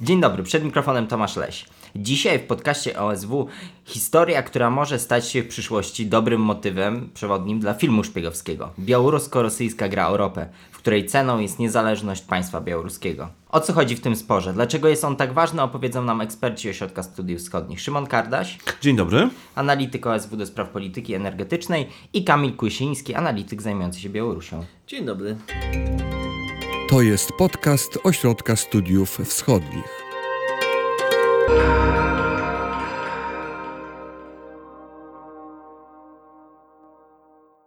Dzień dobry, przed mikrofonem Tomasz Leś. Dzisiaj w podcaście OSW historia, która może stać się w przyszłości dobrym motywem przewodnim dla filmu szpiegowskiego. Białorusko-rosyjska gra o ropę, w której ceną jest niezależność państwa białoruskiego. O co chodzi w tym sporze? Dlaczego jest on tak ważny? Opowiedzą nam eksperci Ośrodka Studiów Wschodnich. Szymon Kardaś, Dzień dobry. analityk OSW do spraw polityki energetycznej i Kamil Kusiński, analityk zajmujący się Białorusią. Dzień dobry. To jest podcast Ośrodka Studiów Wschodnich.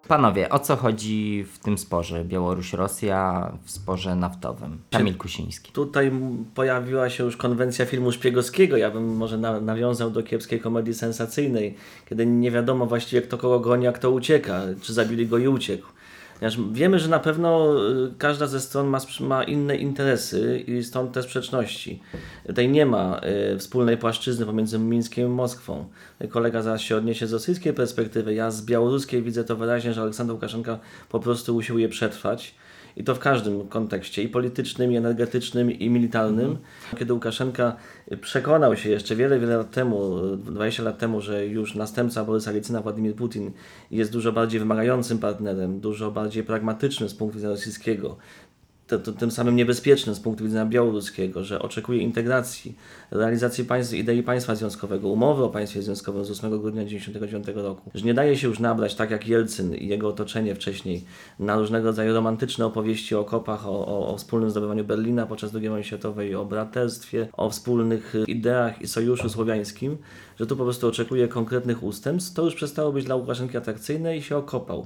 Panowie, o co chodzi w tym sporze Białoruś-Rosja w sporze naftowym? Kamil Kusiński. Tutaj pojawiła się już konwencja filmu szpiegowskiego. Ja bym może na, nawiązał do kiepskiej komedii sensacyjnej, kiedy nie wiadomo właściwie kto kogo goni, a kto ucieka, czy zabili go i uciekł. Ponieważ wiemy, że na pewno y, każda ze stron ma, ma inne interesy i stąd te sprzeczności. Tutaj nie ma y, wspólnej płaszczyzny pomiędzy Mińskiem i Moskwą. Kolega zaraz się odniesie z rosyjskiej perspektywy. Ja z białoruskiej widzę to wyraźnie, że Aleksander Łukaszenka po prostu usiłuje przetrwać. I to w każdym kontekście, i politycznym, i energetycznym, i militarnym. Kiedy Łukaszenka przekonał się jeszcze wiele, wiele lat temu, 20 lat temu, że już następca Borysa Jelcyna, Władimir Putin, jest dużo bardziej wymagającym partnerem, dużo bardziej pragmatycznym z punktu widzenia rosyjskiego, to, tym samym niebezpiecznym z punktu widzenia białoruskiego, że oczekuje integracji, realizacji państw, idei państwa związkowego, umowy o państwie związkowym z 8 grudnia 1999 roku, że nie daje się już nabrać, tak jak Jelcyn i jego otoczenie wcześniej, na różnego rodzaju romantyczne opowieści o okopach, o, o, o wspólnym zdobywaniu Berlina podczas II wojny światowej, o braterstwie, o wspólnych y, ideach i sojuszu słowiańskim, że tu po prostu oczekuje konkretnych ustępstw, to już przestało być dla Łukaszenki atrakcyjne i się okopał.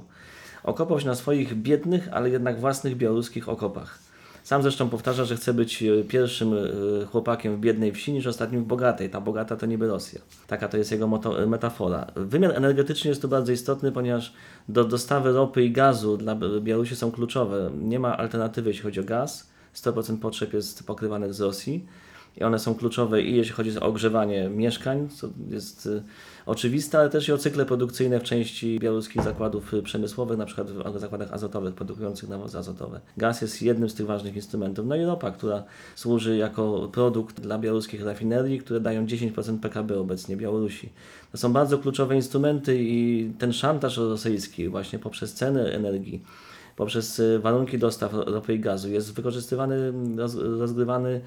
Okopał się na swoich biednych, ale jednak własnych białoruskich okopach. Sam zresztą powtarza, że chce być e, pierwszym e, chłopakiem w biednej wsi niż ostatnim w bogatej. Ta bogata to niby Rosja. Taka to jest jego e, metafora. Wymiar energetyczny jest tu bardzo istotny, ponieważ do dostawy ropy i gazu dla Białorusi są kluczowe. Nie ma alternatywy, jeśli chodzi o gaz. 100% potrzeb jest pokrywanych z Rosji i one są kluczowe i jeśli chodzi o ogrzewanie mieszkań, co jest y, oczywiste, ale też i o cykle produkcyjne w części białoruskich zakładów y, przemysłowych, na przykład w zakładach azotowych produkujących nawozy azotowe. Gaz jest jednym z tych ważnych instrumentów. No i ropa, która służy jako produkt dla białoruskich rafinerii, które dają 10% PKB obecnie Białorusi. To są bardzo kluczowe instrumenty i ten szantaż rosyjski właśnie poprzez ceny energii poprzez y, warunki dostaw ropy i gazu jest wykorzystywany, roz, rozgrywany,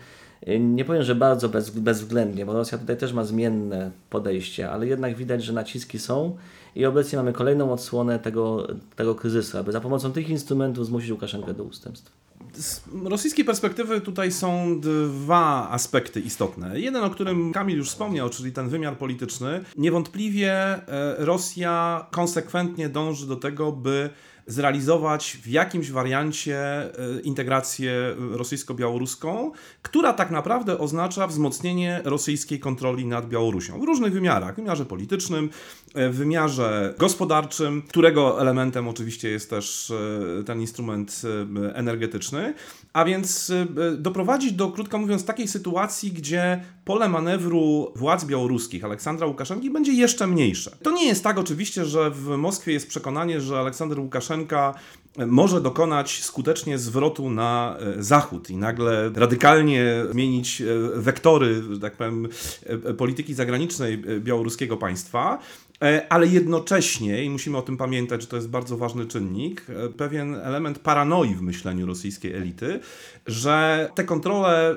nie powiem, że bardzo bez, bezwzględnie, bo Rosja tutaj też ma zmienne podejście, ale jednak widać, że naciski są i obecnie mamy kolejną odsłonę tego, tego kryzysu, aby za pomocą tych instrumentów zmusić Łukaszenkę do ustępstw. Z rosyjskiej perspektywy tutaj są dwa aspekty istotne. Jeden, o którym Kamil już wspomniał, czyli ten wymiar polityczny. Niewątpliwie e, Rosja konsekwentnie dąży do tego, by zrealizować w jakimś wariancie e, integrację rosyjsko-białoruską, która tak naprawdę oznacza wzmocnienie rosyjskiej kontroli nad Białorusią w różnych wymiarach. W wymiarze politycznym, e, w wymiarze gospodarczym, którego elementem oczywiście jest też e, ten instrument energetyczny, a więc doprowadzić do, krótko mówiąc, takiej sytuacji, gdzie pole manewru władz białoruskich Aleksandra Łukaszenki będzie jeszcze mniejsze. To nie jest tak oczywiście, że w Moskwie jest przekonanie, że Aleksander Łukaszenka może dokonać skutecznie zwrotu na e, zachód i nagle radykalnie zmienić e, wektory, że tak powiem, e, polityki zagranicznej białoruskiego państwa. E, Ale jednocześnie, i musimy o tym pamiętać, że to jest bardzo ważny czynnik, e, pewien element paranoi w myśleniu rosyjskiej elity, że te kontrole e,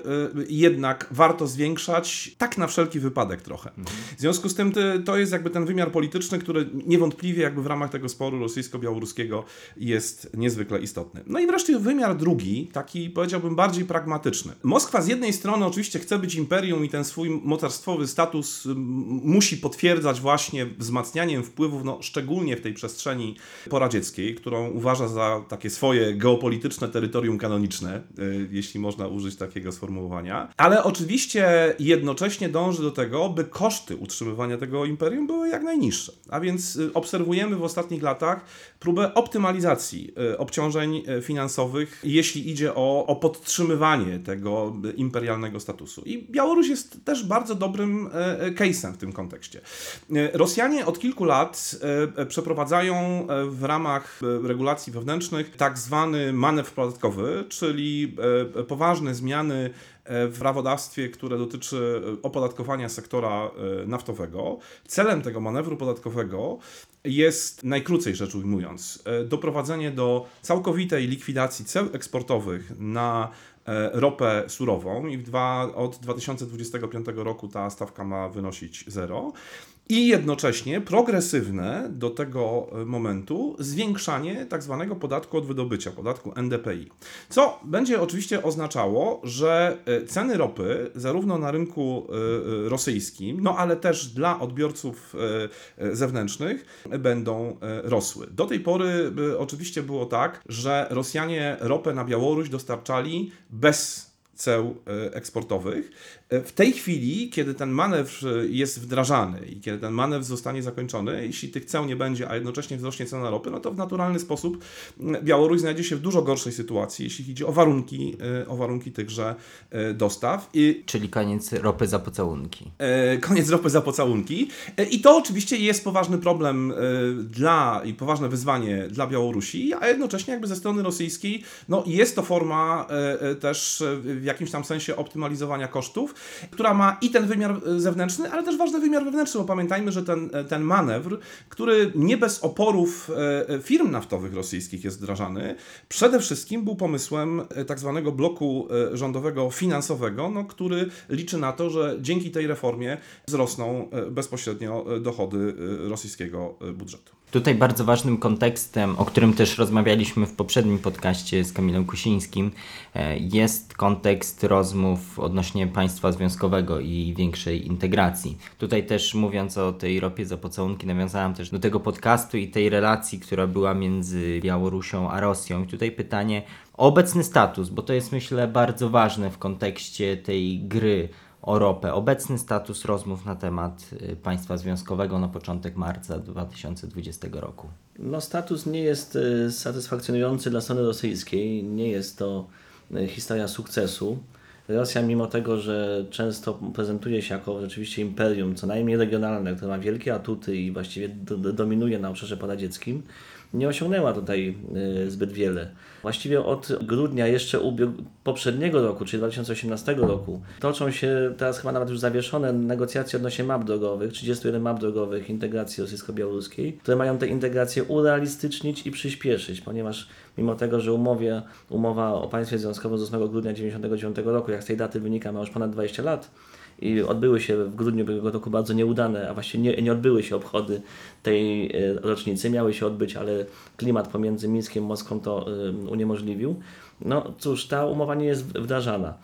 jednak warto zwiększać tak na wszelki wypadek trochę. W związku z tym ty- to jest jakby ten wymiar polityczny, który niewątpliwie jakby w ramach tego sporu rosyjsko-białoruskiego jest niezwykle istotny. No i wreszcie wymiar drugi, taki powiedziałbym bardziej pragmatyczny. Moskwa z jednej strony oczywiście chce być imperium i ten swój mocarstwowy status musi potwierdzać właśnie wzmacnianiem wpływów, no szczególnie w tej przestrzeni poradzieckiej, którą uważa za takie swoje geopolityczne terytorium kanoniczne, y, jeśli można użyć takiego sformułowania. Ale oczywiście jednocześnie dąży do tego, by koszty utrzymywania tego imperium były jak najniższe. A więc y, obserwujemy w ostatnich latach próbę optymalizacji y, obciążeń finansowych, jeśli idzie o, o podtrzymywanie tego imperialnego statusu. I Białoruś jest też bardzo dobrym case'em w tym kontekście. E, Od kilku lat e, e, przeprowadzają e, w ramach regulacji wewnętrznych tak zwany manewr podatkowy, czyli poważne zmiany w prawodawstwie, które dotyczy opodatkowania sektora naftowego. Celem tego manewru podatkowego jest, najkrócej rzecz ujmując, doprowadzenie do całkowitej likwidacji ceł eksportowych na ropę surową i dwa, od 2025 roku ta stawka ma wynosić zero. I jednocześnie progresywne do tego e, momentu zwiększanie tak zwanego podatku od wydobycia, podatku NDPI. Co będzie oczywiście oznaczało, że e, ceny ropy, zarówno na rynku e, rosyjskim, no ale też dla odbiorców zewnętrznych, będą rosły. Do tej pory oczywiście było tak, że Rosjanie ropę na Białoruś dostarczali bez ceł eksportowych. E, W tej chwili, kiedy ten manewr e, jest wdrażany i kiedy ten manewr zostanie zakończony, jeśli tych ceł nie będzie, a jednocześnie wzrośnie cena ropy, no to w naturalny sposób Białoruś znajdzie się w dużo gorszej sytuacji, jeśli chodzi o warunki, e, o warunki tychże dostaw. I Czyli koniec ropy za pocałunki. Koniec ropy za pocałunki. I to oczywiście jest poważny problem dla i poważne wyzwanie dla Białorusi, a jednocześnie jakby ze strony rosyjskiej no, jest to forma też w jakimś tam sensie optymalizowania kosztów, która ma i ten wymiar e, zewnętrzny, ale też ważny wymiar wewnętrzny, bo pamiętajmy, że ten, e, ten manewr, który nie bez oporów e, firm naftowych rosyjskich jest wdrażany, przede wszystkim był pomysłem tak zwanego bloku rządowego finansowego, no, który liczy na to, że dzięki tej reformie wzrosną bezpośrednio dochody rosyjskiego budżetu. Tutaj bardzo ważnym kontekstem, o którym też rozmawialiśmy w poprzednim podcaście z Kamilem Kusińskim, e, jest kontekst rozmów odnośnie państwa związkowego i większej integracji. Tutaj też mówiąc o tej ropie za pocałunki, nawiązałem też do tego podcastu i tej relacji, która była między Białorusią a Rosją. I tutaj pytanie o obecny status, bo to jest myślę bardzo ważne w kontekście tej gry o ropę. Obecny status rozmów na temat y, państwa związkowego na początek marca 2020 roku. No, status nie jest y, satysfakcjonujący dla strony rosyjskiej. Nie jest to y, historia sukcesu. Rosja, mimo tego, że często prezentuje się jako rzeczywiście imperium, co najmniej regionalne, które ma wielkie atuty i właściwie do, do, dominuje na obszarze poradzieckim, nie osiągnęła tutaj y, zbyt wiele. Właściwie od grudnia jeszcze poprzedniego roku, czyli 2018 roku, toczą się teraz chyba nawet już zawieszone negocjacje odnośnie map drogowych, 31 map drogowych integracji rosyjsko-białoruskiej, które mają te integracje urealistycznić i przyspieszyć, ponieważ mimo tego, że umowie, umowa o państwie związkowym z 8 grudnia 1999 roku, jak z tej daty wynika, ma już ponad 20 lat, i odbyły się w grudniu ubiegłego roku bardzo nieudane, a właściwie nie, nie odbyły się obchody tej e, rocznicy. Miały się odbyć, ale klimat pomiędzy Mińskiem i Moskwą to e, uniemożliwił. No cóż, ta umowa nie jest wdrażana.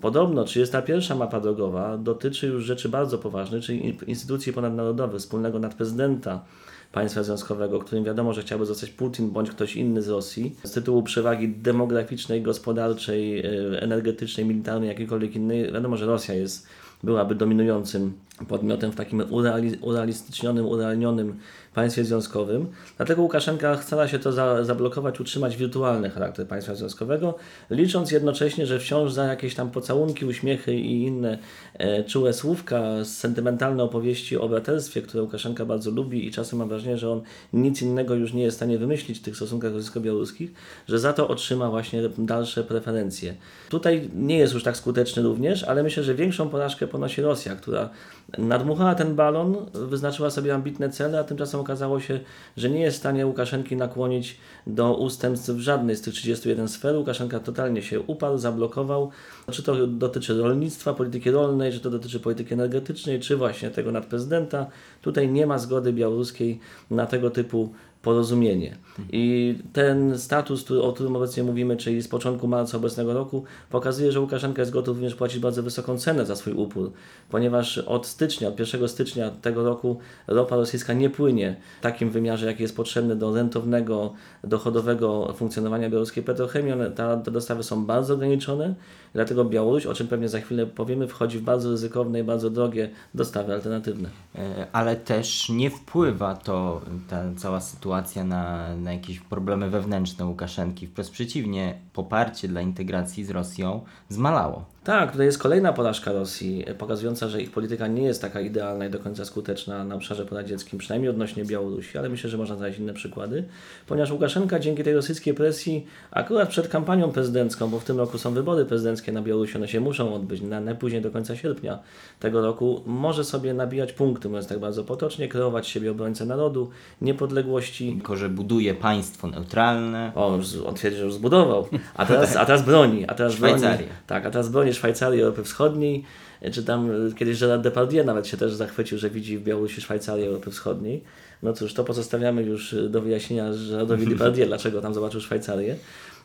Podobno 31 mapa drogowa dotyczy już rzeczy bardzo poważnych, czyli instytucji ponadnarodowych, wspólnego nadprezydenta państwa związkowego, którym wiadomo, że chciałby zostać Putin bądź ktoś inny z Rosji, z tytułu przewagi demograficznej, gospodarczej, e, energetycznej, militarnej, jakiejkolwiek innej. Wiadomo, że Rosja jest, byłaby dominującym podmiotem w takim ureali- urealistycznionym, urealnionym państwie związkowym. Dlatego Łukaszenka stara się to za, zablokować, utrzymać wirtualny charakter państwa związkowego, licząc jednocześnie, że wciąż za jakieś tam pocałunki, uśmiechy i inne e, czułe słówka, sentymentalne opowieści o braterstwie, które Łukaszenka bardzo lubi i czasem mam wrażenie, że on nic innego już nie jest w stanie wymyślić w tych stosunkach rosyjsko-białoruskich, że za to otrzyma właśnie dalsze preferencje. Tutaj nie jest już tak skuteczny również, ale myślę, że większą porażkę ponosi Rosja, która nadmuchała ten balon, wyznaczyła sobie ambitne cele, a tymczasem okazało się, że nie jest w stanie Łukaszenki nakłonić do ustępstw w żadnej z tych 31 sfer. Łukaszenka totalnie się uparł, zablokował. Czy to dotyczy rolnictwa, polityki rolnej, czy to dotyczy polityki energetycznej, czy właśnie tego nadprezydenta. Tutaj nie ma zgody białoruskiej na tego typu porozumienie. I ten status, o którym obecnie mówimy, czyli z początku marca obecnego roku, pokazuje, że Łukaszenka jest gotów również płacić bardzo wysoką cenę za swój upór, ponieważ od stycznia, od 1 stycznia tego roku ropa rosyjska nie płynie w takim wymiarze, jaki jest potrzebny do rentownego, dochodowego funkcjonowania białoruskiej petrochemii. One, ta, te dostawy są bardzo ograniczone, dlatego Białoruś, o czym pewnie za chwilę powiemy, wchodzi w bardzo ryzykowne i bardzo drogie dostawy alternatywne. E, Ale też nie wpływa to, ta cała sytuacja na, na jakieś problemy wewnętrzne Łukaszenki. Wprost przeciwnie, poparcie dla integracji z Rosją zmalało. Tak, tutaj jest kolejna porażka Rosji, e, pokazująca, że ich polityka nie jest taka idealna i do końca skuteczna na obszarze poradzieckim, przynajmniej odnośnie Białorusi, ale myślę, że można znaleźć inne przykłady, ponieważ Łukaszenka dzięki tej rosyjskiej presji, akurat przed kampanią prezydencką, bo w tym roku są wybory prezydenckie na Białorusi, one się muszą odbyć na najpóźniej do końca sierpnia tego roku, może sobie nabijać punkty, mówiąc tak bardzo potocznie, kreować siebie obrońcę narodu, niepodległości, Tylko, że buduje państwo neutralne. o, on twierdzi, że już zbudował. A teraz, a teraz broni. A teraz broni. Tak, a teraz broni Szwajcarii, Europy Wschodniej. Czy tam y, kiedyś Gerard Depardieu nawet się też zachwycił, że widzi w Białorusi Szwajcarię Europy Wschodniej. No cóż, to pozostawiamy już y, do wyjaśnienia Gerardowi Depardieu, dlaczego tam zobaczył Szwajcarię.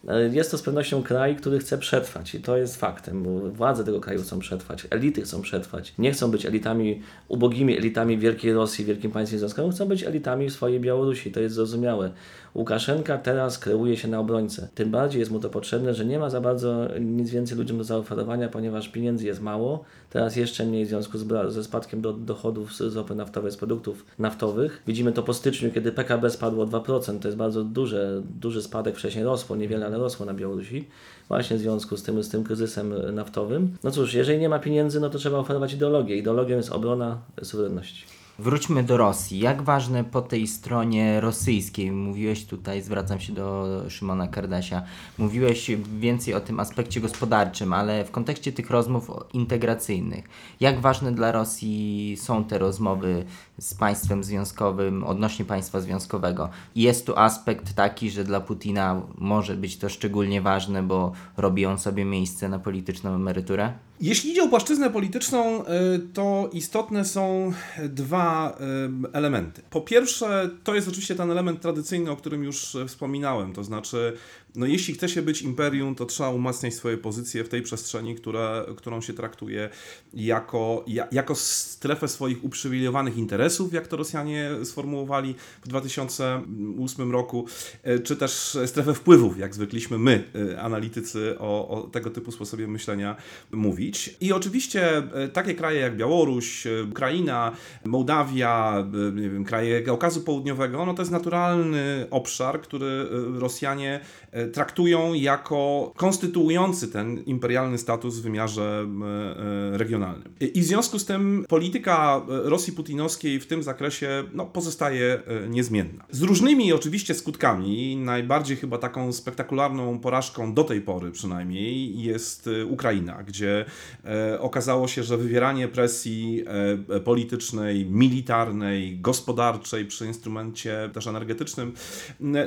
E, Jest to z pewnością kraj, który chce przetrwać i to jest faktem, bo władze tego kraju chcą przetrwać, elity chcą przetrwać. Nie chcą być elitami, ubogimi elitami Wielkiej Rosji, Wielkim Państwem Związkowym, chcą być elitami swojej Białorusi, to jest zrozumiałe. Łukaszenka teraz kreuje się na obrońcę. Tym bardziej jest mu to potrzebne, że nie ma za bardzo nic więcej ludziom do zaoferowania, ponieważ pieniędzy jest mało. Teraz jeszcze mniej w związku z, ze spadkiem do, dochodów z, ropy naftowej, z produktów naftowych. Widzimy to po styczniu, kiedy PKB spadło o 2%. To jest bardzo duże, duży spadek. Wcześniej rosło, niewiele, ale rosło na Białorusi. Właśnie w związku z tym, z tym kryzysem naftowym. No cóż, jeżeli nie ma pieniędzy, no to trzeba oferować ideologię. Ideologią jest obrona suwerenności. Wróćmy do Rosji. Jak ważne po tej stronie rosyjskiej, mówiłeś tutaj, zwracam się do Szymona Kardasia, mówiłeś więcej o tym aspekcie gospodarczym, ale w kontekście tych rozmów integracyjnych, jak ważne dla Rosji są te rozmowy z państwem związkowym odnośnie państwa związkowego? Jest tu aspekt taki, że dla Putina może być to szczególnie ważne, bo robi on sobie miejsce na polityczną emeryturę? Jeśli idzie o płaszczyznę polityczną, y, to istotne są dwa y, elementy. Po pierwsze, to jest oczywiście ten element tradycyjny, o którym już y, wspominałem, to znaczy, no jeśli chce się być imperium, to trzeba umacniać swoje pozycje w tej przestrzeni, które, którą się traktuje jako, ja, jako strefę swoich uprzywilejowanych interesów, jak to Rosjanie sformułowali w 2008 roku, y, czy też strefę wpływów, jak zwykliśmy my, y, analitycy, o, o tego typu sposobie myślenia mówić. I oczywiście e, takie kraje jak Białoruś, e, Ukraina, Mołdawia, e, nie wiem, kraje Kaukazu Południowego, no to jest naturalny obszar, który e, Rosjanie e, traktują jako konstytuujący ten imperialny status w wymiarze e, e, regionalnym. I w związku z tym polityka e, Rosji putinowskiej w tym zakresie no, pozostaje e, niezmienna. Z różnymi oczywiście skutkami, najbardziej chyba taką spektakularną porażką do tej pory przynajmniej jest e, Ukraina, gdzie e, okazało się, że wywieranie presji e, politycznej, militarnej, gospodarczej przy instrumencie też energetycznym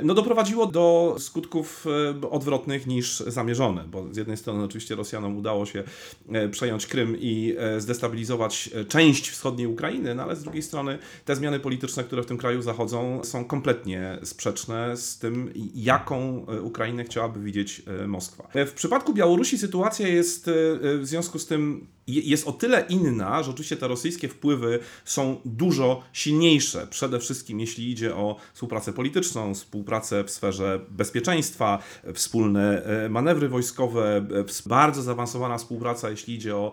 no doprowadziło do skutków e, odwrotnych niż zamierzone, bo z jednej strony oczywiście Rosjanom udało się e, przejąć Krym i e, zdestabilizować e, część wschodniej Ukrainy, no ale z drugiej strony te zmiany polityczne, które w tym kraju zachodzą, są kompletnie sprzeczne z tym, jaką e, Ukrainę chciałaby widzieć e, Moskwa. E, W przypadku Białorusi sytuacja jest e, e, w związku z tym je- jest o tyle inna, że oczywiście te rosyjskie wpływy są dużo silniejsze, przede wszystkim jeśli idzie o współpracę polityczną, współpracę w sferze bezpieczeństwa, wspólne e, manewry wojskowe, e, bardzo zaawansowana współpraca, jeśli idzie o,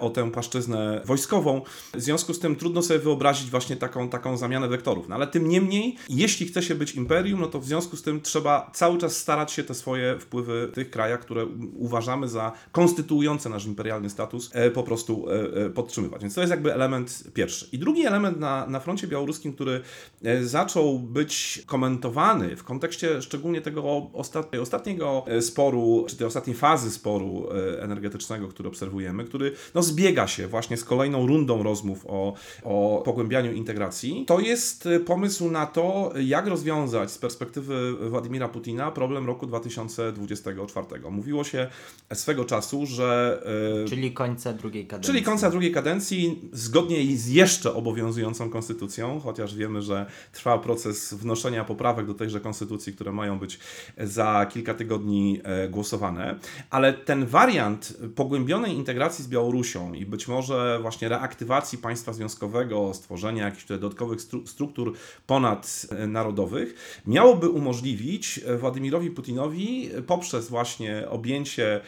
o tę płaszczyznę wojskową. W związku z tym trudno sobie wyobrazić właśnie taką, taką zamianę wektorów. No ale tym niemniej, jeśli chce się być imperium, no to w związku z tym trzeba cały czas starać się te swoje wpływy w tych krajach, które uważamy za konstytuujące nasz imperialny status, e, po prostu e, e, podtrzymywać. Więc to jest jakby element pierwszy. I drugi element na, na froncie białoruskim, który e, zaczął być komentowany w kontekście szczególnie tego ostat, ostatniego e, sporu, czy tej ostatniej fazy sporu e, energetycznego, który obserwujemy, który no, zbiega się właśnie z kolejną rundą rozmów o, o pogłębianiu integracji, to jest e, pomysł na to, jak rozwiązać z perspektywy Władimira Putina problem roku 2024. Mówiło się swego czasu, że e, Czyli końca drugiej kadencji. Czyli końca drugiej kadencji, zgodnie z jeszcze obowiązującą konstytucją, chociaż wiemy, że trwa proces wnoszenia poprawek do tejże konstytucji, które mają być za kilka tygodni e, głosowane. Ale ten wariant pogłębionej integracji z Białorusią i być może właśnie reaktywacji państwa związkowego, stworzenia jakichś dodatkowych stru struktur ponadnarodowych, miałoby umożliwić Władimirowi Putinowi poprzez właśnie objęcie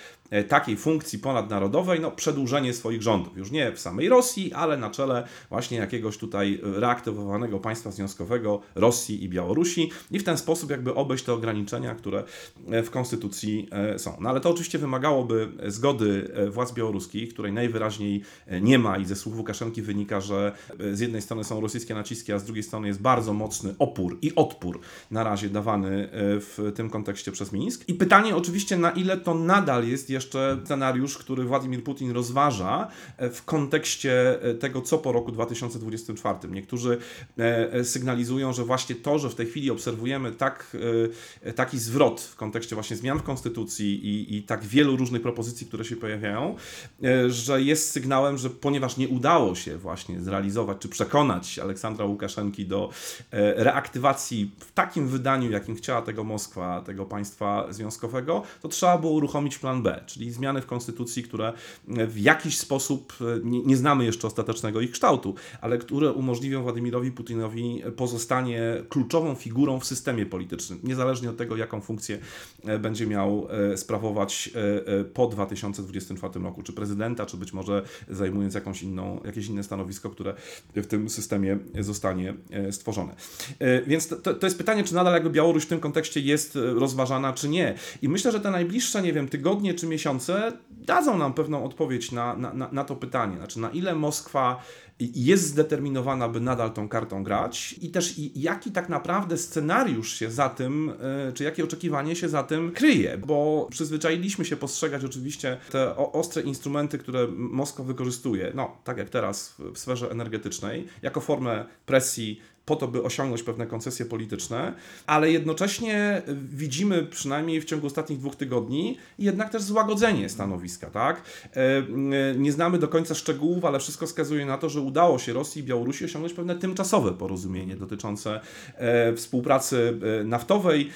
takiej funkcji ponadnarodowej, no przedłużenie swoich rządów. Już nie w samej Rosji, ale na czele właśnie jakiegoś tutaj reaktywowanego państwa związkowego Rosji i Białorusi i w ten sposób jakby obejść te ograniczenia, które e, w konstytucji e, są. No ale to oczywiście wymagałoby zgody e, władz białoruskich, której najwyraźniej e, nie ma i ze słów Łukaszenki wynika, że e, z jednej strony są rosyjskie naciski, a z drugiej strony jest bardzo mocny opór i odpór na razie dawany e, w tym kontekście przez Mińsk. I pytanie oczywiście, na ile to nadal jest jeszcze scenariusz, który Władimir Putin rozważa e, w kontekście e, tego, co po roku 2024. Niektórzy e, sygnalizują, że właśnie to, że w tej chwili obserwujemy tak, taki zwrot w kontekście właśnie zmian w konstytucji i, i tak wielu różnych propozycji, które się pojawiają, że jest sygnałem, że ponieważ nie udało się właśnie zrealizować czy przekonać Aleksandra Łukaszenki do reaktywacji w takim wydaniu, jakim chciała tego Moskwa, tego państwa związkowego, to trzeba było uruchomić plan B, czyli zmiany w konstytucji, które w jakiś sposób, e, nie, nie znamy jeszcze ostatecznego ich kształtu, ale które umożliwią Władimirowi Putinowi pozostanie kluczową figurą w systemie politycznym, niezależnie od tego, jaką funkcję e, będzie miał e, sprawować po 2024 roku, czy prezydenta, czy być może zajmując jakąś inną, jakieś inne stanowisko, które w tym systemie zostanie stworzone. Więc to- to, jest pytanie, czy nadal jakby Białoruś w tym kontekście jest rozważana, czy nie. I myślę, że te najbliższe, nie wiem, tygodnie czy miesiące dadzą nam pewną odpowiedź na, na, na, to pytanie. Znaczy, na ile Moskwa jest zdeterminowana, by nadal tą kartą grać i też i- jaki tak naprawdę scenariusz się za tym, e, czy jakie oczekiwanie się za tym kryje, bo przyzwyczailiśmy się postrzegać oczywiście te ostre instrumenty, które Moskwa wykorzystuje, no tak jak teraz w sferze energetycznej, jako formę presji po to, by osiągnąć pewne koncesje polityczne, ale jednocześnie widzimy przynajmniej w ciągu ostatnich dwóch tygodni jednak też złagodzenie stanowiska, tak? E, e, Nie znamy do końca szczegółów, ale wszystko wskazuje na to, że udało się Rosji i Białorusi osiągnąć pewne tymczasowe porozumienie dotyczące e, współpracy naftowej.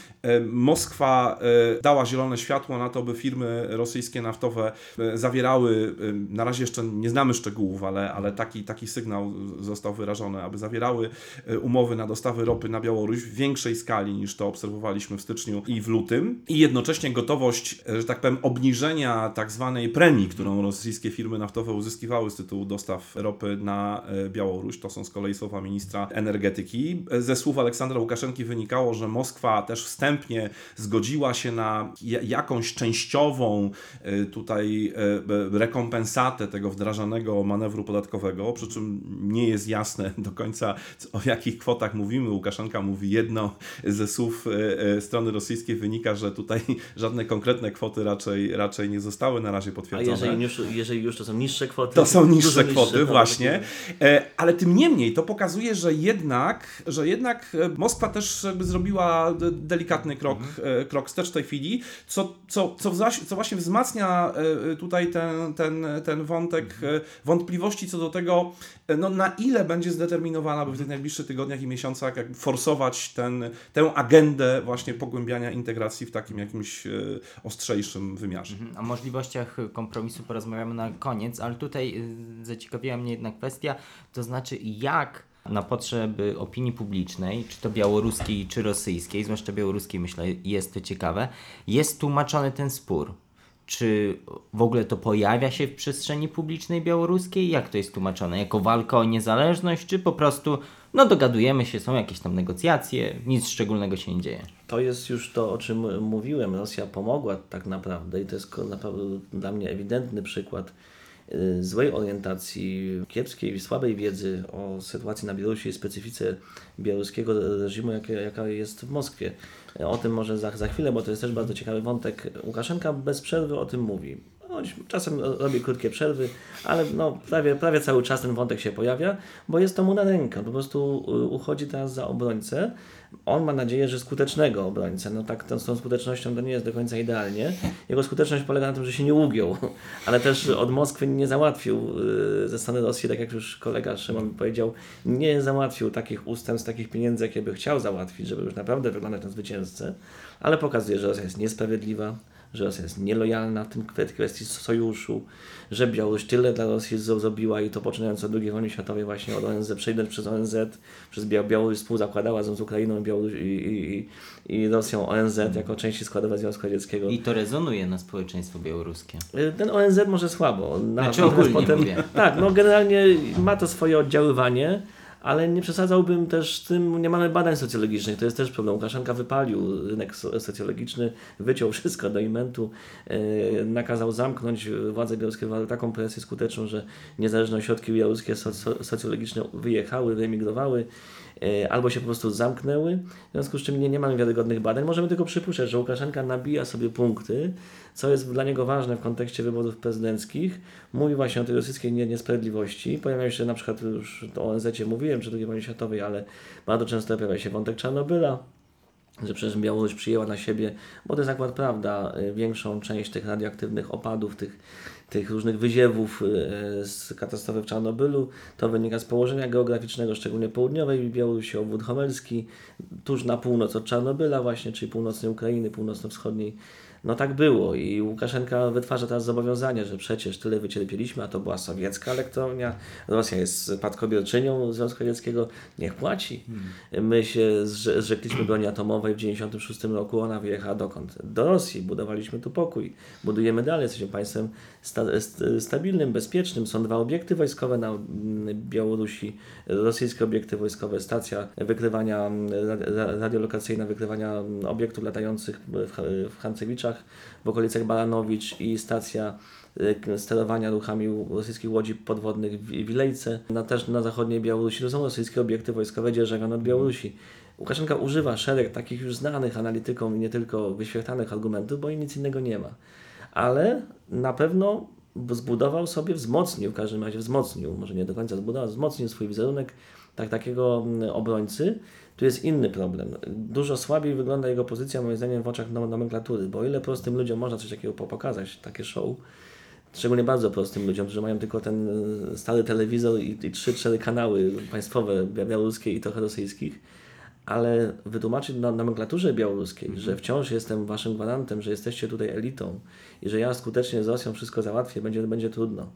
Moskwa dała zielone światło na to, by firmy rosyjskie naftowe zawierały, na razie jeszcze nie znamy szczegółów, ale, ale taki, taki sygnał został wyrażony, aby zawierały umowy na dostawy ropy na Białoruś w większej skali niż to obserwowaliśmy w styczniu i w lutym i jednocześnie gotowość, e, że tak powiem, obniżenia tak zwanej premii, którą rosyjskie firmy naftowe uzyskiwały z tytułu dostaw ropy na e, Białoruś. To są z kolei słowa ministra energetyki. Ze słów Aleksandra Łukaszenki wynikało, że Moskwa też wstępnie zgodziła się na ja- jakąś częściową tutaj rekompensatę tego wdrażanego manewru podatkowego, przy czym nie jest jasne do końca o jakich kwotach mówimy. Łukaszenka mówi jedno, ze słów e, e, strony rosyjskiej wynika, że tutaj żadne konkretne kwoty raczej, raczej nie zostały na razie A potwierdzone. jeżeli już, jeżeli już to są niższe kwoty. To są niższe kwoty, no, właśnie. E, Ale tym niemniej to pokazuje, że jednak, że jednak Moskwa też jakby zrobiła de- delikatny krok, e, krok wstecz w tej chwili, co, co, co, co właśnie wzmacnia tutaj ten, ten, ten wątek e, wątpliwości co do tego, no, na ile będzie zdeterminowana, by w tych najbliższych tygodniach i miesiącach jakby forsować ten, tę agendę właśnie pogłębiania integracji w takim jakimś e, ostrzejszym wymiarze. O możliwościach kompromisu porozmawiamy na koniec, ale tutaj y, zaciekawiła mnie jedna kwestia, to znaczy jak na potrzeby opinii publicznej, czy to białoruskiej, czy rosyjskiej, zwłaszcza białoruskiej myślę jest to ciekawe, jest tłumaczony ten spór. Czy w ogóle to pojawia się w przestrzeni publicznej białoruskiej? Jak to jest tłumaczone? Jako walka o niezależność, czy po prostu, no dogadujemy się, są jakieś tam negocjacje, nic szczególnego się nie dzieje? To jest już to, o czym mówiłem. Rosja pomogła tak naprawdę i to jest naprawdę dla mnie ewidentny przykład y, złej orientacji, kiepskiej, słabej wiedzy o sytuacji na Białorusi i specyfice białoruskiego reżimu, jaka, jaka jest w Moskwie. O tym może za, za chwilę, bo to jest też bardzo ciekawy wątek. Łukaszenka bez przerwy o tym mówi. Choć Czasem robi krótkie przerwy, ale no, prawie, prawie cały czas ten wątek się pojawia, bo jest to mu na rękę. Po prostu y, uchodzi teraz za obrońcę. On ma nadzieję, że skutecznego obrońcę. No tak, z tą skutecznością to nie jest do końca idealnie. Jego skuteczność polega na tym, że się nie ugiął, ale też od Moskwy nie załatwił y, ze strony Rosji, tak jak już kolega Szymon powiedział, nie załatwił takich ustępstw, takich pieniędzy, jakie by chciał załatwić, żeby już naprawdę wyglądać na zwycięzcę, ale pokazuje, że Rosja jest niesprawiedliwa, że Rosja jest nielojalna w tym kwestii sojuszu, że Białoruś tyle dla Rosji zrobiła i to poczynając od II wojny światowej właśnie od ONZ, przejdę przez ONZ, przez Białoruś współzakładała z Ukrainą Białoruś i, i, i Rosją ONZ jako części składowe Związku Radzieckiego. I to rezonuje na społeczeństwo białoruskie. Ten ONZ może słabo. Na, Znaczy ogólnie mówię. Tak, no generalnie ma to swoje oddziaływanie, ale nie przesadzałbym też z tym, nie mamy badań socjologicznych, to jest też problem. Łukaszenka wypalił rynek socjologiczny, wyciął wszystko do imentu, yy, nakazał zamknąć władze białoruskie, taką presję skuteczną, że niezależne ośrodki białoruskie socjologiczne wyjechały, wyemigrowały, albo się po prostu zamknęły, w związku z czym nie, nie mamy wiarygodnych badań. Możemy tylko przypuszczać, że Łukaszenka nabija sobie punkty, co jest dla niego ważne w kontekście wyborów prezydenckich. Mówi właśnie o tej rosyjskiej niesprawiedliwości. Pojawiają się na przykład, już o ONZ mówiłem, czy II wojnie światowej, ale bardzo często pojawia się wątek Czarnobyla, że przecież Białoruś przyjęła na siebie, bo to jest akurat prawda, y, większą część tych radioaktywnych opadów, tych, tych różnych wyziewów y, z katastrofy w Czarnobylu. To wynika z położenia geograficznego, szczególnie południowej Białorusi, obwód homelski, tuż na północ od Czarnobyla właśnie, czyli północnej Ukrainy, północno-wschodniej no tak było i Łukaszenka wytwarza teraz zobowiązanie, że przecież tyle wycierpieliśmy, a to była sowiecka elektrownia, Rosja jest spadkobierczynią Związku Radzieckiego, niech płaci. Hmm. My się zrzekliśmy broni atomowej w 1996 roku, ona wyjechała dokąd? Do Rosji, budowaliśmy tu pokój, budujemy dalej, jesteśmy państwem sta stabilnym, bezpiecznym. Są dwa obiekty wojskowe na Białorusi, rosyjskie obiekty wojskowe, stacja wykrywania radiolokacyjna, wykrywania obiektów latających w Hancewiczach, w okolicach Baranowicz i stacja y, sterowania ruchami rosyjskich łodzi podwodnych w Wilejce, na, też na zachodniej Białorusi. To są rosyjskie obiekty wojskowe dzierżawione od Białorusi. Łukaszenka używa szereg takich już znanych analitykom i nie tylko wyświetlanych argumentów, bo nic innego nie ma. Ale na pewno zbudował sobie, wzmocnił, w każdym razie wzmocnił, może nie do końca zbudował, wzmocnił swój wizerunek tak, takiego mm, obrońcy, tu jest inny problem. Dużo słabiej wygląda jego pozycja, moim zdaniem, w oczach nomenklatury, bo ile prostym ludziom można coś takiego pokazać, takie show, szczególnie bardzo prostym ludziom, którzy mają tylko ten e, stary telewizor i, i 3-4 kanały państwowe, białoruskie i trochę rosyjskich, ale wytłumaczyć na nomenklaturze białoruskiej, mm -hmm. że wciąż jestem waszym gwarantem, że jesteście tutaj elitą i że ja skutecznie z Rosją wszystko załatwię, będzie, będzie trudno.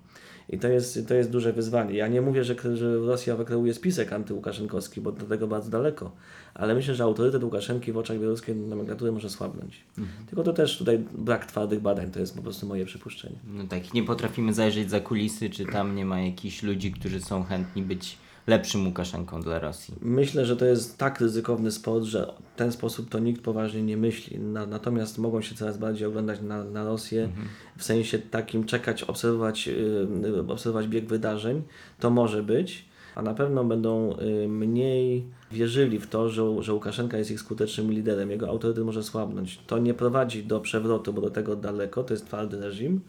I to jest, to jest duże wyzwanie. Ja nie mówię, że, że Rosja wykreuje spisek antyłukaszenkowski, bo do tego bardzo daleko, ale myślę, że autorytet Łukaszenki w oczach białoruskiej nomenklatury może słabnąć. Mhm. Tylko to też tutaj brak twardych badań, to jest po prostu moje przypuszczenie. No tak, nie potrafimy zajrzeć za kulisy, czy tam nie ma jakichś ludzi, którzy są chętni być lepszym Łukaszenką dla Rosji. Myślę, że to jest tak ryzykowny sport, że w ten sposób to nikt poważnie nie myśli. Na, natomiast mogą się coraz bardziej oglądać na, na Rosję, mhm. w sensie takim czekać, obserwować, yy, obserwować bieg wydarzeń. To może być, a na pewno będą yy, mniej wierzyli w to, że, że Łukaszenka jest ich skutecznym liderem. Jego autorytet może słabnąć. To nie prowadzi do przewrotu, bo do tego daleko, to jest twardy reżim,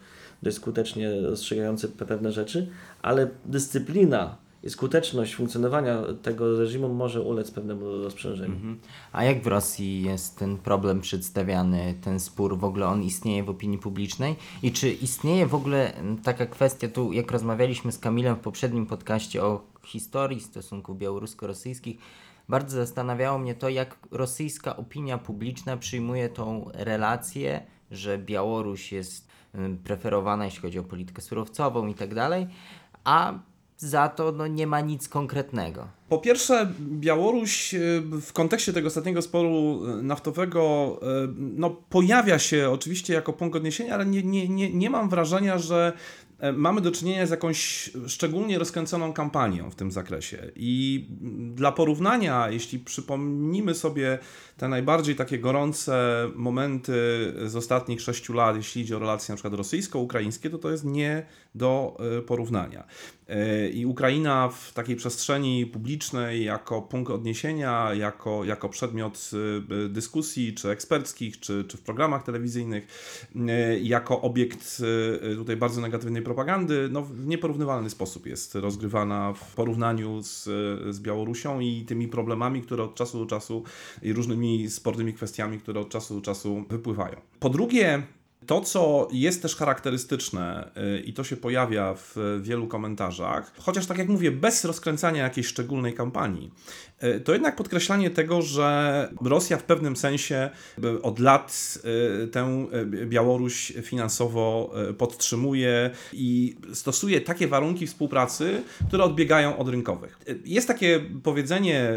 dość skutecznie rozstrzygający pewne rzeczy, ale dyscyplina i skuteczność funkcjonowania tego reżimu może ulec pewnemu rozprzężeniu. Mhm. A jak w Rosji jest ten problem przedstawiany, ten spór, w ogóle on istnieje w opinii publicznej? I czy istnieje w ogóle taka kwestia, tu jak rozmawialiśmy z Kamilem w poprzednim podcaście o historii stosunków białorusko-rosyjskich, bardzo zastanawiało mnie to, jak rosyjska opinia publiczna przyjmuje tą relację, że Białoruś jest preferowana, jeśli chodzi o politykę surowcową i tak dalej, a za to no, nie ma nic konkretnego. Po pierwsze, Białoruś y, w kontekście tego ostatniego sporu y, naftowego y, no, pojawia się oczywiście jako punkt odniesienia, ale nie, nie, nie, nie mam wrażenia, że e, mamy do czynienia z jakąś szczególnie rozkręconą kampanią w tym zakresie. I dla porównania, jeśli przypomnimy sobie te najbardziej takie gorące momenty z ostatnich sześciu lat, jeśli idzie o relacje na przykład rosyjsko-ukraińskie, to to jest nie do porównania. E, I Ukraina w takiej przestrzeni publicznej, jako punkt odniesienia, jako, jako przedmiot e, dyskusji, czy eksperckich, czy, czy w programach telewizyjnych, jako obiekt tutaj bardzo negatywnej propagandy, no, w nieporównywalny sposób jest rozgrywana w porównaniu z, z Białorusią i tymi problemami, które od czasu do czasu i różnymi sportymi kwestiami, które od czasu do czasu wypływają. Po drugie, To, co jest też charakterystyczne y, i to się pojawia w wielu komentarzach, chociaż tak jak mówię, bez rozkręcania jakiejś szczególnej kampanii, y, to jednak podkreślanie tego, że Rosja w pewnym sensie y, od lat tę Białoruś finansowo podtrzymuje i stosuje takie warunki współpracy, które odbiegają od rynkowych. Jest takie powiedzenie,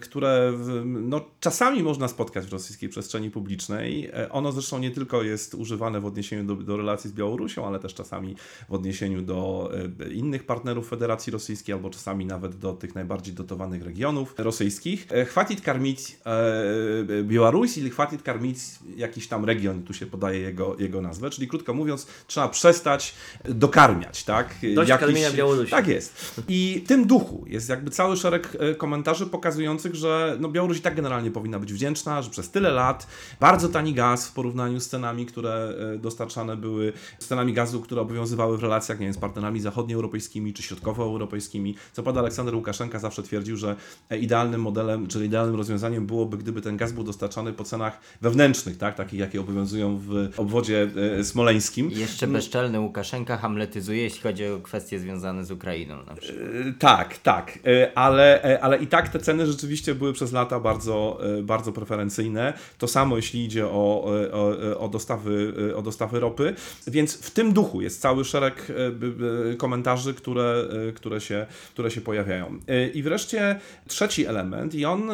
które no, czasami można spotkać w rosyjskiej przestrzeni publicznej. Ono zresztą nie tylko jest używane w odniesieniu do, do relacji z Białorusią, ale też czasami w odniesieniu do e, innych partnerów Federacji Rosyjskiej, albo czasami nawet do tych najbardziej dotowanych regionów rosyjskich. E, Chwatit karmić e, Białoruś ili chwatit karmić jakiś tam region, tu się podaje jego, jego nazwę, czyli krótko mówiąc, trzeba przestać dokarmiać, tak? Dość karmienia Białorusi. Tak jest. I w tym duchu jest jakby cały szereg komentarzy pokazujących, że no Białoruś i tak generalnie powinna być wdzięczna, że przez tyle lat bardzo tani gaz w porównaniu z cenami, które dostarczane były, cenami gazu, które obowiązywały w relacjach, nie wiem, z partnerami zachodnioeuropejskimi czy środkowoeuropejskimi. Co pada Aleksander Łukaszenka zawsze twierdził, że e, idealnym modelem, czyli idealnym rozwiązaniem byłoby, gdyby ten gaz był dostarczany po cenach wewnętrznych, tak, takich jakie obowiązują w obwodzie e, smoleńskim. I jeszcze bezczelny Łukaszenka hamletyzuje, jeśli chodzi o kwestie związane z Ukrainą na przykład. E, Tak, tak, E, ale, e, ale i tak te ceny rzeczywiście były przez lata bardzo, e, bardzo preferencyjne. To samo jeśli idzie o, e, o, o, dostawy, e, o dostawy ropy, więc w tym duchu jest cały szereg e, komentarzy, które, e, które, się, które się pojawiają. E, I wreszcie trzeci element, i on,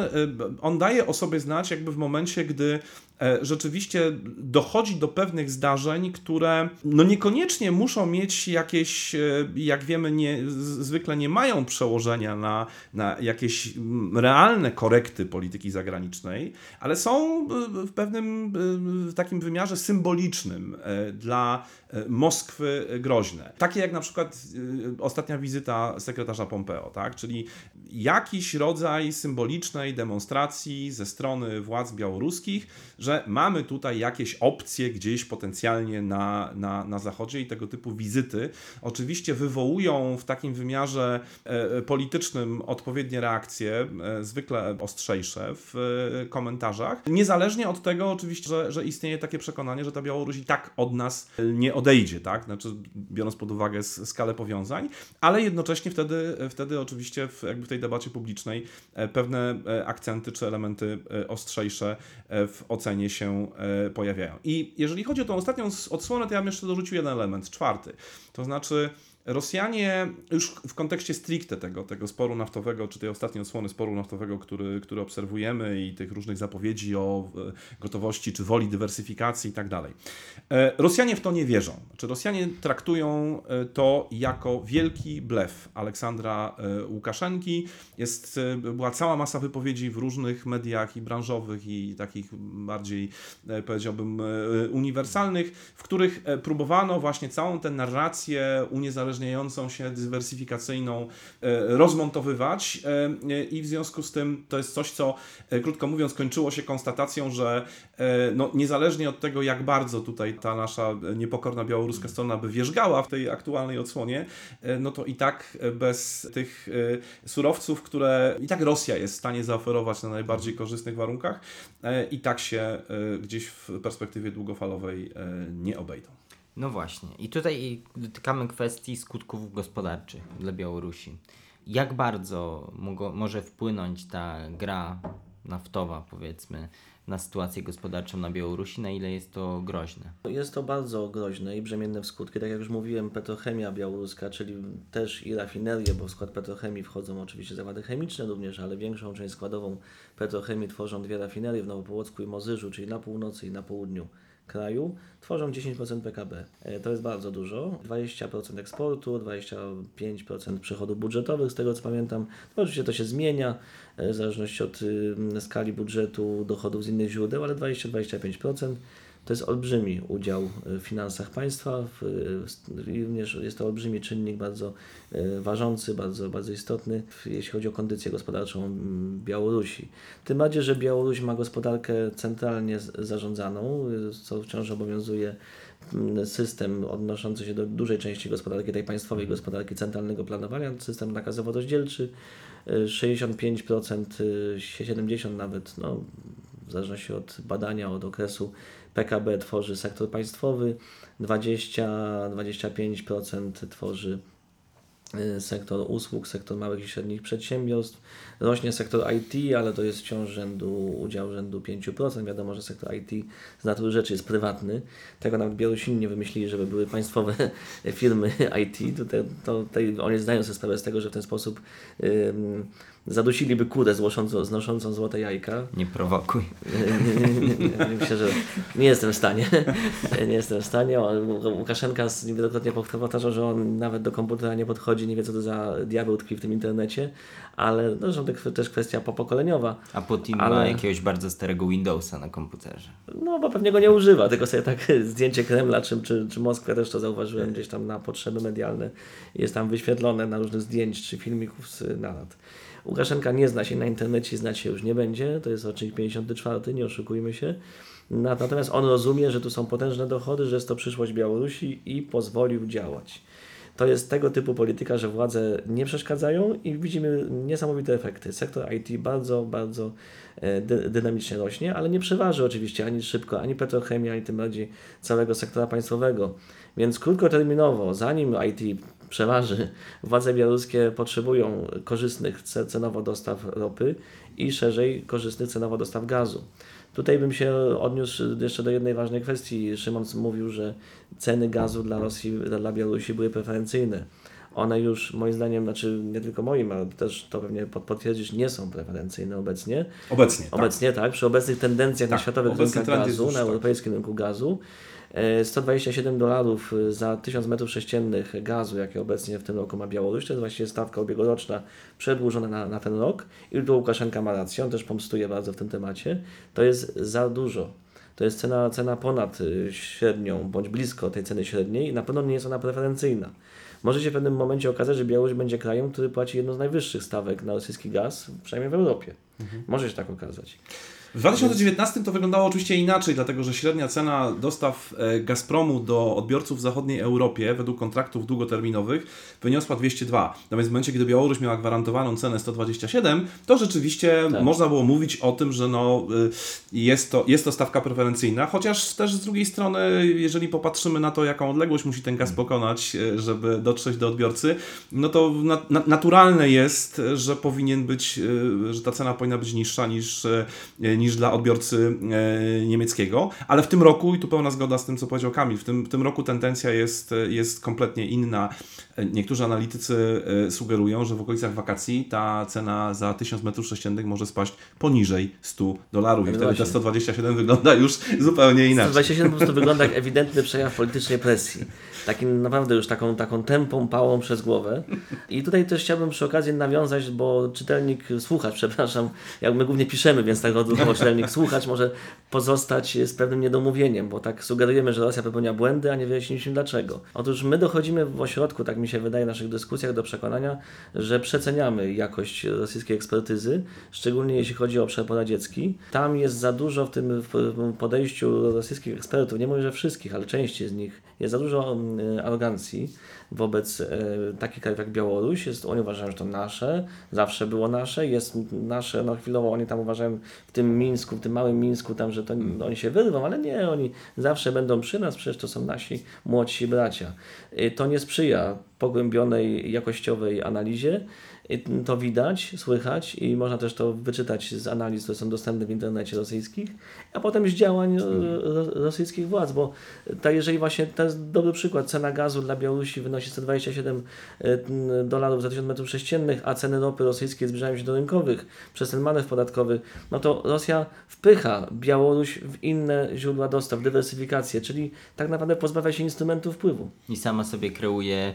on daje o sobie znać jakby w momencie, gdy rzeczywiście dochodzi do pewnych zdarzeń, które no niekoniecznie muszą mieć jakieś, e, jak wiemy, nie, zwykle nie mają przełożenia na, na jakieś mm, realne korekty polityki zagranicznej, ale są e, w pewnym e, w takim wymiarze symbolicznym e, dla e, Moskwy groźne. Takie jak na przykład e, ostatnia wizyta sekretarza Pompeo, tak? czyli jakiś rodzaj symbolicznej demonstracji ze strony władz białoruskich, że mamy tutaj jakieś opcje gdzieś potencjalnie na, na, na Zachodzie i tego typu wizyty oczywiście wywołują w takim wymiarze e, politycznym odpowiednie reakcje, e, zwykle ostrzejsze w e, komentarzach. Niezależnie od tego oczywiście, że, że istnieje takie przekonanie, że ta Białoruś i tak od nas nie odejdzie, tak? Znaczy, biorąc pod uwagę skalę powiązań, ale jednocześnie wtedy, wtedy oczywiście w, jakby w tej debacie publicznej e, pewne e, akcenty czy elementy e, ostrzejsze w ocenie się pojawiają. I jeżeli chodzi o tą ostatnią odsłonę, to ja bym jeszcze dorzucił jeden element, czwarty. To znaczy Rosjanie już w kontekście stricte tego, tego sporu naftowego, czy tej ostatniej odsłony sporu naftowego, który, który obserwujemy i tych różnych zapowiedzi o e, gotowości czy woli dywersyfikacji i tak dalej. E, Rosjanie w to nie wierzą. Znaczy Rosjanie traktują e, to jako wielki blef Aleksandra Łukaszenki. Jest, była cała masa wypowiedzi w różnych mediach i branżowych i takich bardziej powiedziałbym uniwersalnych, w których próbowano właśnie całą tę narrację uniezależniającą się, dywersyfikacyjną e, rozmontowywać e, e, i w związku z tym to jest coś, co krótko mówiąc kończyło się konstatacją, że no, niezależnie od tego, jak bardzo tutaj ta nasza niepokorna białoruska strona by wierzgała w tej aktualnej odsłonie, no to i tak bez tych surowców, które i tak Rosja jest w stanie zaoferować na najbardziej korzystnych warunkach, i tak się gdzieś w perspektywie długofalowej nie obejdą. No właśnie. I tutaj dotykamy kwestii skutków gospodarczych dla Białorusi. Jak bardzo może wpłynąć ta gra naftowa, powiedzmy, na sytuację gospodarczą na Białorusi, na ile jest to groźne? Jest to bardzo groźne i brzemienne w skutki. Tak jak już mówiłem, petrochemia białoruska, czyli też i rafinerie, bo w skład petrochemii wchodzą oczywiście zakłady chemiczne również, ale większą część składową petrochemii tworzą dwie rafinerie w Nowopołocku i Mozyżu, czyli na północy i na południu kraju, tworzą 10% PKB. E, To jest bardzo dużo. 20% eksportu, 25% przychodów budżetowych, z tego co pamiętam. No, oczywiście to się zmienia e, w zależności od y, skali budżetu, dochodów z innych źródeł, ale 20-25%. To jest olbrzymi udział w finansach państwa, w, również jest to olbrzymi czynnik bardzo e, ważący, bardzo, bardzo istotny, jeśli chodzi o kondycję gospodarczą Białorusi. Tym bardziej, że Białoruś ma gospodarkę centralnie zarządzaną, co wciąż obowiązuje mm, system odnoszący się do dużej części gospodarki, tej państwowej gospodarki centralnego planowania, system nakazowo-rozdzielczy, y, 65%, y, 70% nawet, no, w zależności od badania, od okresu, PKB tworzy sektor państwowy, 20-25% tworzy y, sektor usług, sektor małych i średnich przedsiębiorstw. Rośnie sektor IT, ale to jest wciąż rzędu, udział rzędu 5%. Wiadomo, że sektor IT z natury rzeczy jest prywatny. Tego nawet Białorusini nie wymyślili, żeby były państwowe firmy IT. Tutaj, to, tutaj oni zdają sobie sprawę z tego, że w ten sposób zadusiliby kurę znoszącą, znoszącą złote jajka. Nie prowokuj. Myślę, że nie jestem w stanie. Nie jestem w stanie. Łukaszenka wielokrotnie powtarzał, że on nawet do komputera nie podchodzi, nie wie co to za diabeł tkwi w tym internecie, ale no, zresztą to też kwestia popokoleniowa. A Putin Ale- ma jakiegoś bardzo starego Windowsa na komputerze. No, bo pewnie go nie używa, tylko sobie tak zdjęcie Kremla czy, czy, czy Moskwy też to zauważyłem gdzieś tam na potrzeby medialne. Jest tam wyświetlone na różnych zdjęć czy filmików z nalot. Łukaszenka nie zna się na internecie, znać się już nie będzie. To jest rocznik 54, nie oszukujmy się. Na- Natomiast on rozumie, że tu są potężne dochody, że jest to przyszłość Białorusi i pozwolił działać. To jest tego typu polityka, że władze nie przeszkadzają i widzimy niesamowite efekty. Sektor IT bardzo, bardzo e, dy, dynamicznie rośnie, ale nie przeważy oczywiście ani szybko, ani petrochemii, ani tym bardziej całego sektora państwowego. Więc krótkoterminowo, zanim IT przeważy, władze białoruskie potrzebują korzystnych ce- cenowo dostaw ropy i szerzej korzystnych cenowo dostaw gazu. Tutaj bym się odniósł jeszcze do jednej ważnej kwestii. Szymon mówił, że ceny gazu dla Rosji, dla Białorusi były preferencyjne. One już moim zdaniem, znaczy nie tylko moim, ale też to pewnie potwierdzisz, nie są preferencyjne obecnie. Obecnie. tak. Obecnie tak, przy obecnych tendencjach na Tak, światowych obecny rynkach gazu, na tak. europejskim rynku gazu, 127 dolarów za 1000 metrów sześciennych gazu, jakie obecnie w tym roku ma Białoruś, to jest właściwie stawka ubiegłoroczna przedłużona na, na ten rok i tu Łukaszenka ma rację, on też pomstuje bardzo w tym temacie, to jest za dużo. To jest cena, cena ponad y, średnią, bądź blisko tej ceny średniej i na pewno nie jest ona preferencyjna. Może się w pewnym momencie okazać, że Białoruś będzie krajem, który płaci jedną z najwyższych stawek na rosyjski gaz, przynajmniej w Europie. Może się tak okazać. W 2019 to wyglądało oczywiście inaczej, dlatego że średnia cena dostaw e, Gazpromu do odbiorców w zachodniej Europie według kontraktów długoterminowych wyniosła 202. Natomiast w momencie, kiedy Białoruś miała gwarantowaną cenę 127, to rzeczywiście Tak. można było mówić o tym, że no, y, jest, to, jest to stawka preferencyjna, chociaż też z drugiej strony, jeżeli popatrzymy na to, jaką odległość musi ten gaz pokonać, e, żeby dotrzeć do odbiorcy, no to na, na, naturalne jest, że powinien być, e, że ta cena powinna być niższa niż, e, niż dla odbiorcy e, niemieckiego, ale w tym roku, i tu pełna zgoda z tym, co powiedział Kamil, w tym, w tym roku tendencja jest, jest kompletnie inna. Niektórzy analitycy e, sugerują, że w okolicach wakacji ta cena za 1000 metrów sześciennych może spaść poniżej 100 dolarów i No wtedy te właśnie. 127 wygląda już zupełnie inaczej. 127 po prostu wygląda jak ewidentny przejaw politycznej presji. Takim naprawdę już taką, taką tępą pałą przez głowę. I tutaj też chciałbym przy okazji nawiązać, bo czytelnik, słuchacz, przepraszam, jak my głównie piszemy, więc tak odruchowo czytelnik, słuchacz może pozostać z pewnym niedomówieniem, bo tak sugerujemy, że Rosja popełnia błędy, a nie wyjaśniliśmy dlaczego. Otóż my dochodzimy w ośrodku, tak mi się wydaje, w naszych dyskusjach do przekonania, że przeceniamy jakość rosyjskiej ekspertyzy, szczególnie jeśli chodzi o obszar poradziecki. Tam jest za dużo w tym podejściu rosyjskich ekspertów, nie mówię, że wszystkich, ale części z nich, jest za dużo mm, arogancji wobec e, takich krajów jak Białoruś. Jest, oni uważają, że to nasze, zawsze było nasze, jest nasze, no chwilowo oni tam uważają w tym Mińsku, w tym małym Mińsku, tam, że to oni się wyrwą, ale nie, oni zawsze będą przy nas, przecież to są nasi młodsi bracia. To nie sprzyja pogłębionej, jakościowej analizie. To widać, słychać i można też to wyczytać z analiz, które są dostępne w internecie rosyjskich, a potem z działań ro- rosyjskich władz, bo ta, jeżeli właśnie to jest dobry przykład, cena gazu dla Białorusi wynosi 127 y, dolarów za 1000 metrów sześciennych, a ceny ropy rosyjskiej zbliżają się do rynkowych przez ten manewr podatkowy, no to Rosja wpycha Białoruś w inne źródła dostaw, dywersyfikację, czyli tak naprawdę pozbawia się instrumentu wpływu. I sama sobie kreuje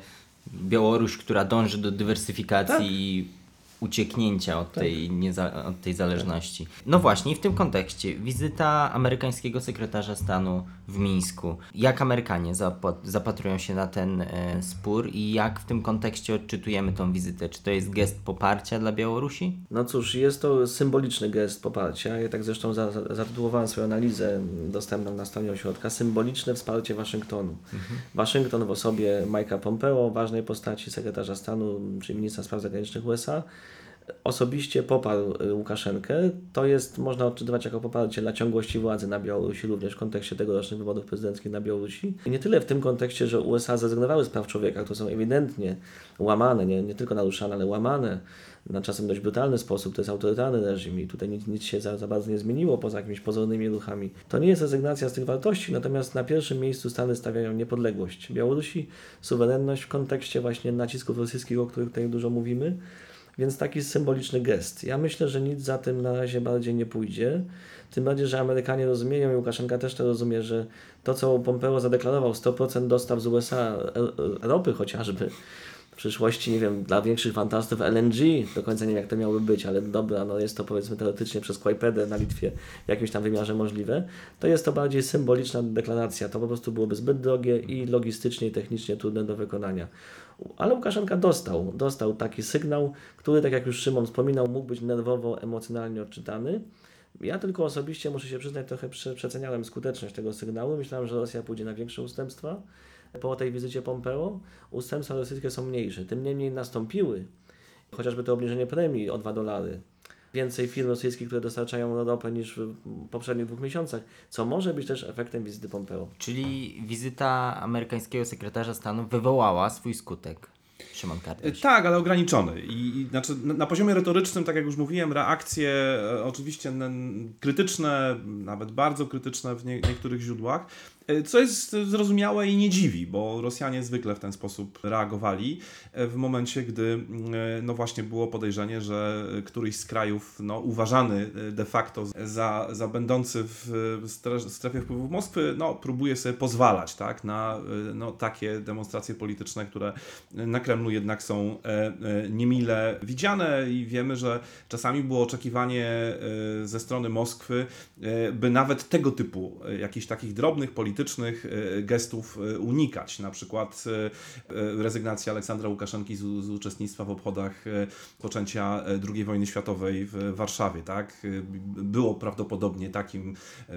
Białoruś, która dąży do dywersyfikacji i ucieknięcia od, tej nieza- od tej zależności. No właśnie, w tym kontekście wizyta amerykańskiego sekretarza stanu w Mińsku. Jak Amerykanie zapa- zapatrują się na ten e, spór i jak w tym kontekście odczytujemy tą wizytę? Czy to jest gest poparcia dla Białorusi? No cóż, jest to symboliczny gest poparcia. Ja tak zresztą za- za- zatytułowałem swoją analizę dostępną na stronie ośrodka. Symboliczne wsparcie Waszyngtonu. Waszyngton w osobie Mike'a Pompeo, ważnej postaci sekretarza stanu, czyli ministra spraw zagranicznych USA, osobiście poparł y, Łukaszenkę. To jest, można odczytywać jako poparcie dla ciągłości władzy na Białorusi, również w kontekście tegorocznych wyborów prezydenckich na Białorusi. I nie tyle w tym kontekście, że USA zrezygnowały z praw człowieka, które są ewidentnie łamane, nie, nie tylko naruszane, ale łamane na czasem dość brutalny sposób. To jest autorytarny reżim i tutaj nic, nic się za, za bardzo nie zmieniło poza jakimiś pozornymi ruchami. To nie jest rezygnacja z tych wartości, natomiast na pierwszym miejscu Stany stawiają niepodległość Białorusi, suwerenność w kontekście właśnie nacisków rosyjskich, o których tutaj dużo mówimy. Więc taki symboliczny gest. Ja myślę, że nic za tym na razie bardziej nie pójdzie. Tym bardziej, że Amerykanie rozumieją i Łukaszenka też to rozumie, że to, co Pompeo zadeklarował, 100% dostaw z USA e, e, ropy chociażby, przyszłości, nie wiem, dla większych fantastów LNG, do końca nie wiem jak to miałoby być, ale dobra, no jest to powiedzmy teoretycznie przez Kłajpedę na Litwie w jakimś tam wymiarze możliwe, to jest to bardziej symboliczna deklaracja. To po prostu byłoby zbyt drogie i logistycznie i technicznie trudne do wykonania. Ale Łukaszenka dostał, dostał taki sygnał, który, tak jak już Szymon wspominał, mógł być nerwowo, emocjonalnie odczytany. Ja tylko osobiście muszę się przyznać, trochę przeceniałem skuteczność tego sygnału. Myślałem, że Rosja pójdzie na większe ustępstwa po tej wizycie Pompeo. Ustępstwa rosyjskie są mniejsze. Tym niemniej nastąpiły, chociażby to obniżenie premii o 2 dolary. Więcej firm rosyjskich, które dostarczają ropę niż w poprzednich dwóch miesiącach, co może być też efektem wizyty Pompeo. Czyli wizyta amerykańskiego sekretarza stanu wywołała swój skutek. Szymon Kardysz. Tak, ale ograniczony. I, i znaczy, na, na, poziomie retorycznym, tak jak już mówiłem, reakcje e, oczywiście krytyczne, nawet bardzo krytyczne w nie, niektórych źródłach, E, co jest zrozumiałe i nie dziwi, bo Rosjanie zwykle w ten sposób reagowali e, w momencie, gdy e, no właśnie było podejrzenie, że któryś z krajów no, uważany de facto za, za będący w strefie wpływów Moskwy, no, próbuje sobie pozwalać tak, na no, takie demonstracje polityczne, które na Kremlu jednak są niemile widziane. I wiemy, że czasami było oczekiwanie ze strony Moskwy, by nawet tego typu jakichś takich drobnych politycznych politycznych e, gestów e, unikać. Na przykład e, rezygnacja Aleksandra Łukaszenki z, z uczestnictwa w obchodach poczęcia II wojny światowej w Warszawie. Tak? Było prawdopodobnie takim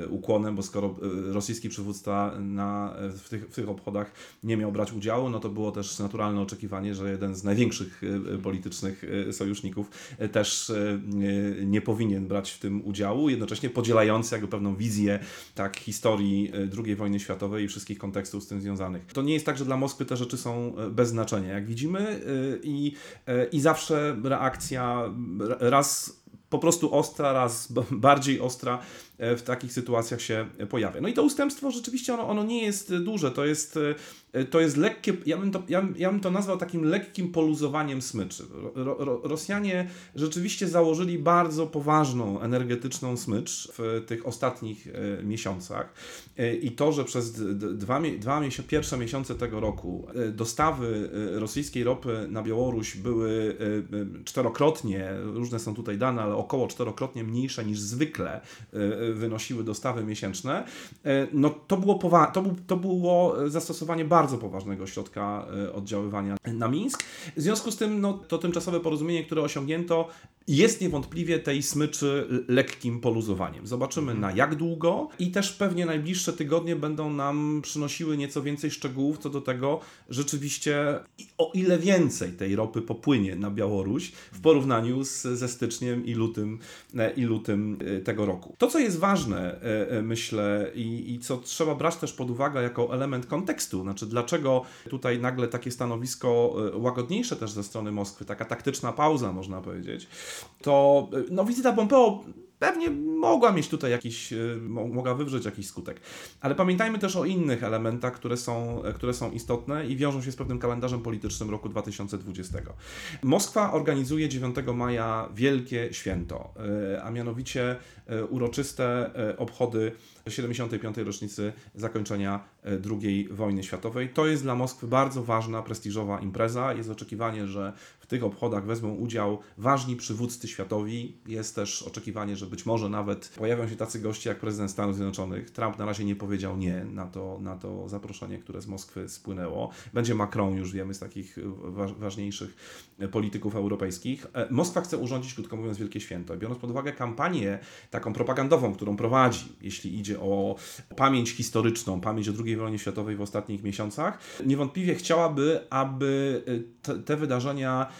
ukłonem, bo skoro rosyjski przywódca na, w, tych, w tych obchodach nie miał brać udziału, no to było też naturalne oczekiwanie, że jeden z największych politycznych sojuszników też nie powinien brać w tym udziału, jednocześnie podzielający jakby pewną wizję tak, historii II wojny wojny światowej i wszystkich kontekstów z tym związanych. To nie jest tak, że dla Moskwy te rzeczy są e, bez znaczenia, jak widzimy, e, i, e, i zawsze reakcja raz po prostu ostra, raz bardziej ostra w takich sytuacjach się pojawia. No i to ustępstwo rzeczywiście ono, ono nie jest duże, to jest to jest lekkie, ja bym to, ja, ja bym to nazwał takim lekkim poluzowaniem smyczy. Ro, ro, Rosjanie rzeczywiście założyli bardzo poważną energetyczną smycz w tych ostatnich e, miesiącach e, i to, że przez dwa, dwa miesiące, pierwsze miesiące tego roku e, dostawy e, rosyjskiej ropy na Białoruś były e, czterokrotnie, różne są tutaj dane, ale około czterokrotnie mniejsze niż zwykle wynosiły dostawy miesięczne, no to było, powa- to, to było zastosowanie bardzo bardzo poważnego środka e, oddziaływania na Mińsk. W związku z tym no, to tymczasowe porozumienie, które osiągnięto, jest niewątpliwie tej smyczy lekkim poluzowaniem. Zobaczymy na jak długo i też pewnie najbliższe tygodnie będą nam przynosiły nieco więcej szczegółów co do tego rzeczywiście o ile więcej tej ropy popłynie na Białoruś w porównaniu z, ze styczniem i lutym, e, i lutym e, tego roku. To co jest ważne myślę i, i co trzeba brać też pod uwagę jako element kontekstu, znaczy dlaczego tutaj nagle takie stanowisko e, łagodniejsze też ze strony Moskwy, taka taktyczna pauza można powiedzieć, to e, no, wizyta Pompeo pewnie mogła mieć tutaj jakiś, e, mogła wywrzeć jakiś skutek. Ale pamiętajmy też o innych elementach, które są, które są istotne i wiążą się z pewnym kalendarzem politycznym roku 2020. Moskwa organizuje 9 maja wielkie święto, a mianowicie uroczyste obchody 75. rocznicy zakończenia e, II wojny światowej. To jest dla Moskwy bardzo ważna, prestiżowa impreza. Jest oczekiwanie, że tych obchodach wezmą udział ważni przywódcy światowi. Jest też oczekiwanie, że być może nawet pojawią się tacy goście jak prezydent Stanów Zjednoczonych. Trump na razie nie powiedział nie na to, na to zaproszenie, które z Moskwy spłynęło. Będzie Macron, już wiemy, z takich ważniejszych polityków europejskich. E, Moskwa chce urządzić, krótko mówiąc, wielkie święto. Biorąc pod uwagę kampanię taką propagandową, którą prowadzi, jeśli idzie o pamięć historyczną, pamięć o II wojnie światowej w ostatnich miesiącach, niewątpliwie chciałaby, aby te, te wydarzenia e,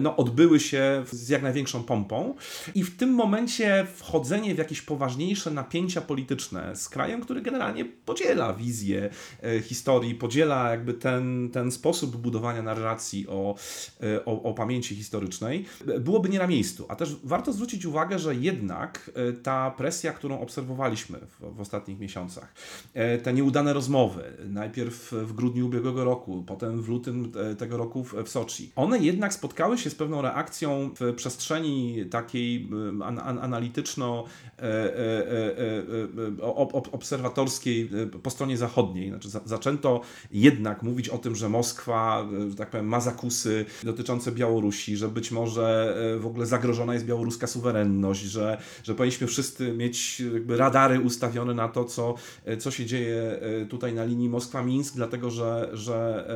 no, odbyły się z jak największą pompą. I w tym momencie wchodzenie w jakieś poważniejsze napięcia polityczne z krajem, który generalnie podziela wizję e, historii, podziela jakby ten, ten sposób budowania narracji o, e, o, o pamięci historycznej, e, byłoby nie na miejscu. A też warto zwrócić uwagę, że jednak e, ta presja, którą obserwowaliśmy w, w ostatnich miesiącach, e, te nieudane rozmowy, najpierw w grudniu ubiegłego roku, potem w lutym e, tego roku w, w Soczi, one jednak spotkały się z pewną reakcją w przestrzeni takiej e, an, an, analityczno e, e, e, e, po stronie zachodniej. Znaczy, za, zaczęto jednak mówić o tym, że Moskwa, e, że tak powiem, ma zakusy dotyczące Białorusi, że być może w ogóle zagrożona jest białoruska suwerenność, że, że powinniśmy wszyscy mieć radary ustawione na to, co, co się dzieje tutaj na linii Moskwa-Mińsk, dlatego że, że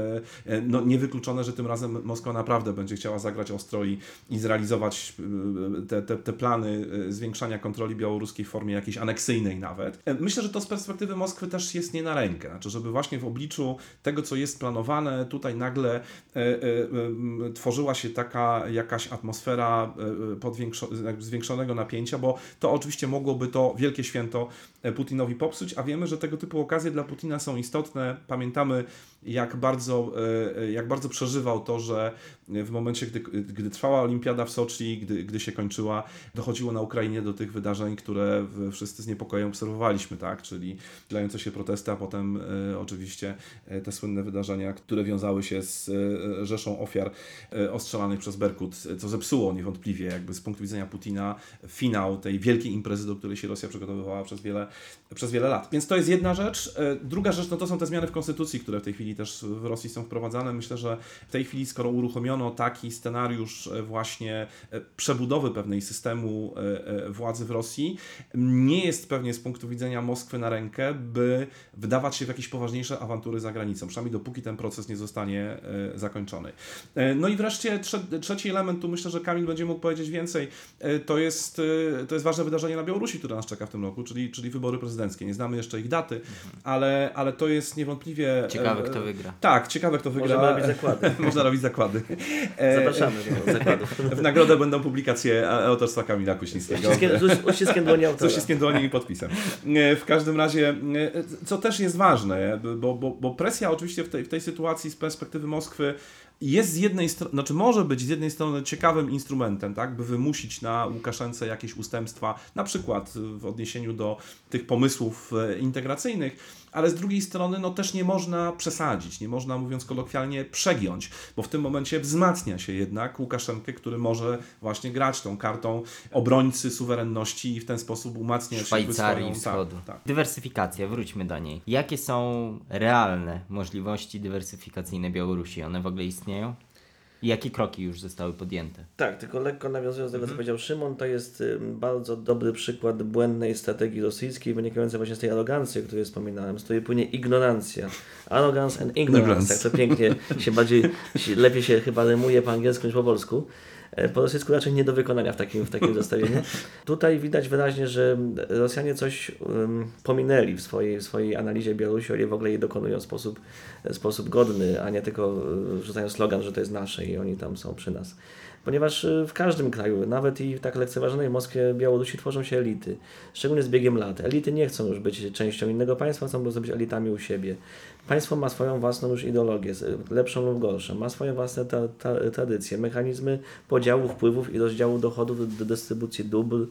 no, niewykluczone, że tym razem Moskwa naprawdę będzie chciała zagrać ostro i, i zrealizować e, te, te, te plany e, zwiększania kontroli białoruskiej w formie jakiejś aneksyjnej nawet. E, Myślę, że to z perspektywy Moskwy też jest nie na rękę. Znaczy, żeby właśnie w obliczu tego, co jest planowane, tutaj nagle e, e, e, tworzyła się taka jakaś atmosfera e, zwiększonego napięcia, bo to oczywiście mogłoby to wielkie święto e, Putinowi popsuć, a wiemy, że tego typu okazje dla Putina są istotne. Pamiętamy, jak bardzo, e, e, jak bardzo przeżywał to, że w momencie, gdy, gdy trwała olimpiada w Soczi, gdy, gdy się kończyła, dochodziło na Ukrainie do tych wydarzeń, które wszyscy z niepokojem obserwowaliśmy, tak? czyli dziejące się protesty, a potem e, oczywiście te słynne wydarzenia, które wiązały się z rzeszą ofiar ostrzelanych przez Berkut, co zepsuło niewątpliwie jakby z punktu widzenia Putina finał tej wielkiej imprezy, do której się Rosja przygotowywała przez wiele, przez wiele lat. Więc to jest jedna rzecz. Druga rzecz, no to są te zmiany w konstytucji, które w tej chwili też w Rosji są wprowadzane. Myślę, że w tej chwili, skoro uruchomiono taki scenariusz e, właśnie e, przebudowy pewnej systemu e, władzy w Rosji, nie jest pewnie z punktu widzenia Moskwy na rękę, by wydawać się w jakieś poważniejsze awantury za granicą, przynajmniej dopóki ten proces nie zostanie zakończony. No i wreszcie trze- trzeci element, tu myślę, że Kamil będzie mógł powiedzieć więcej, to jest, to jest ważne wydarzenie na Białorusi, które nas czeka w tym roku, czyli, czyli wybory prezydenckie. Nie znamy jeszcze ich daty, ale, ale to jest niewątpliwie... Ciekawe, kto wygra. Tak, ciekawe kto wygra. Możemy robić zakłady. Można robić zakłady. E, Zapraszamy do zakładów. W nagrodę będą publikacje autorstwa Kamila Kuśnickiego. Z uściskiem dłoni Z autora. uściskiem dłoni i podpisem. E, W każdym razie, e, co też jest ważne, bo, bo, bo presja oczywiście w tej, w tej sytuacji z perspektywy Moskwy jest z jednej strony, znaczy może być z jednej strony ciekawym instrumentem, tak, by wymusić na Łukaszence jakieś ustępstwa, na przykład w odniesieniu do tych pomysłów e, integracyjnych, ale z drugiej strony no też nie można przesadzić, nie można mówiąc kolokwialnie przegiąć, bo w tym momencie wzmacnia się jednak Łukaszenkę, który może właśnie grać tą kartą obrońcy suwerenności i w ten sposób umacniać Szwajcarii swoją- Wschodu. Tak, tak. Dywersyfikacja, wróćmy do niej. Jakie są realne możliwości dywersyfikacyjne Białorusi? One w ogóle istnieją? I jakie kroki już zostały podjęte? Tak, tylko lekko nawiązując do tego, Mhm. co powiedział Szymon, to jest bardzo dobry przykład błędnej strategii rosyjskiej, wynikającej właśnie z tej arogancji, o której wspominałem, z której płynie ignorancja. Arrogance and ignorance, Ignorance. jak to pięknie się bardziej, lepiej się chyba rymuje po angielsku niż po polsku. E, Po rosyjsku raczej nie do wykonania w takim, w takim zestawieniu. Tutaj widać wyraźnie, że Rosjanie coś um, pominęli w swojej, w swojej analizie Białorusi, oni w ogóle jej dokonują w sposób, w sposób godny, a nie tylko e, rzucają slogan, że to jest nasze i oni tam są przy nas. Ponieważ e, w każdym kraju, nawet i w tak lekceważonej Moskwie, Białorusi tworzą się elity, szczególnie z biegiem lat. Elity nie chcą już być częścią innego państwa, chcą być elitami u siebie. Państwo ma swoją własną już ideologię, lepszą lub gorszą, ma swoje własne ta, ta, tradycje, mechanizmy podziału wpływów i rozdziału dochodów do dystrybucji dóbr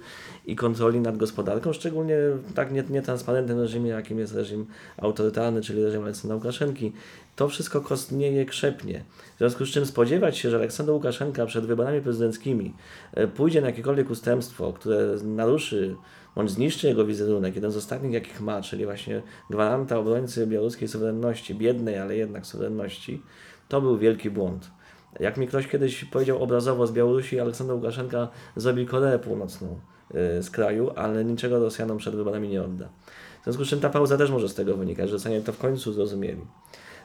i kontroli nad gospodarką, szczególnie w tak nie- nietransparentnym reżimie, jakim jest reżim autorytarny, czyli reżim Aleksandra Łukaszenki. To wszystko kostnieje, krzepnie. W związku z czym spodziewać się, że Aleksander Łukaszenka przed wyborami prezydenckimi e, pójdzie na jakiekolwiek ustępstwo, które naruszy bądź zniszczy jego wizerunek, jeden z ostatnich jakich ma, czyli właśnie gwaranta obrońcy białoruskiej suwerenności, biednej, ale jednak suwerenności, to był wielki błąd. Jak mi ktoś kiedyś powiedział obrazowo z Białorusi, Aleksander Łukaszenka zrobi Koreę Północną y, z kraju, ale niczego Rosjanom przed wyborami nie odda. W związku z czym ta pauza też może z tego wynikać, że Rosjanie to w końcu zrozumieli.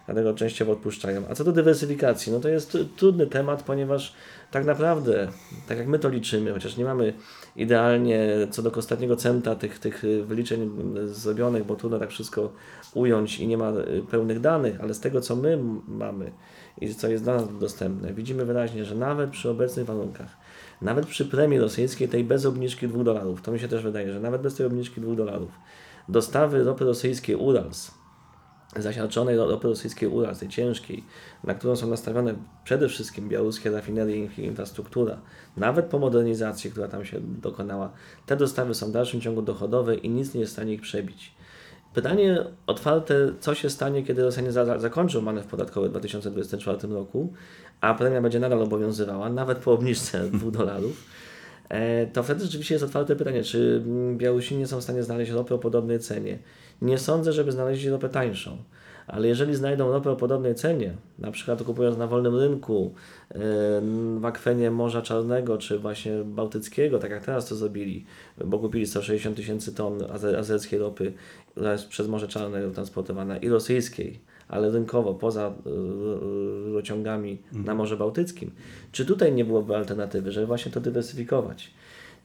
Dlatego częściowo odpuszczają. A co do dywersyfikacji, no to jest trudny temat, ponieważ tak naprawdę, tak jak my to liczymy, chociaż nie mamy idealnie co do ostatniego centa tych, tych wyliczeń zrobionych, bo trudno tak wszystko ująć i nie ma pełnych danych, ale z tego co my mamy i co jest dla nas dostępne, widzimy wyraźnie, że nawet przy obecnych warunkach, nawet przy premii rosyjskiej, tej bez obniżki 2 dolarów, to mi się też wydaje, że nawet bez tej obniżki 2 dolarów, dostawy ropy rosyjskiej Urals, zasiarczonej ropy rosyjskiej Urals, tej ciężkiej, na którą są nastawione przede wszystkim białoruskie rafinerie i infrastruktura, nawet po modernizacji, która tam się dokonała, te dostawy są w dalszym ciągu dochodowe i nic nie jest w stanie ich przebić. Pytanie otwarte, co się stanie, kiedy Rosjanie za, zakończą manewr podatkowy w 2024 roku, a premia będzie nadal obowiązywała, nawet po obniżce 2 dolarów, to wtedy rzeczywiście jest otwarte pytanie, czy Białorusini są w stanie znaleźć ropę o podobnej cenie. Nie sądzę, żeby znaleźli ropę tańszą ale jeżeli znajdą ropę o podobnej cenie, na przykład kupując na wolnym rynku w akwenie Morza Czarnego czy właśnie Bałtyckiego, tak jak teraz to zrobili, bo kupili 160 tysięcy ton azerskiej ropy, która jest przez Morze Czarne transportowana i rosyjskiej, ale rynkowo, poza rurociągami na Morze Bałtyckim. Czy tutaj nie byłoby alternatywy, żeby właśnie to dywersyfikować?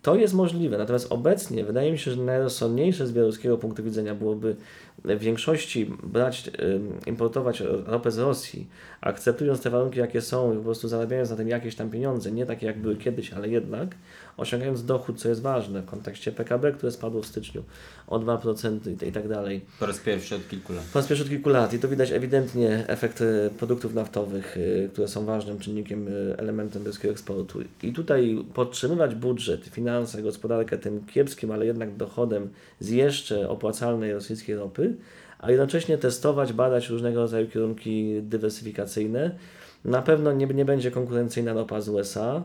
To jest możliwe, natomiast obecnie wydaje mi się, że najrozsądniejsze z białoruskiego punktu widzenia byłoby w większości brać, importować ropę z Rosji, akceptując te warunki, jakie są i po prostu zarabiając na tym jakieś tam pieniądze, nie takie jak były kiedyś, ale jednak osiągając dochód, co jest ważne w kontekście PKB, które spadło w styczniu o 2% i tak dalej. Po raz pierwszy od kilku lat. Po raz pierwszy od kilku lat i to widać ewidentnie efekt e, produktów naftowych, e, które są ważnym czynnikiem, e, elementem polskiego eksportu. I tutaj podtrzymywać budżet, finanse, gospodarkę tym kiepskim, ale jednak dochodem z jeszcze opłacalnej rosyjskiej ropy, a jednocześnie testować, badać różnego rodzaju kierunki dywersyfikacyjne. Na pewno nie, nie będzie konkurencyjna ropa z USA.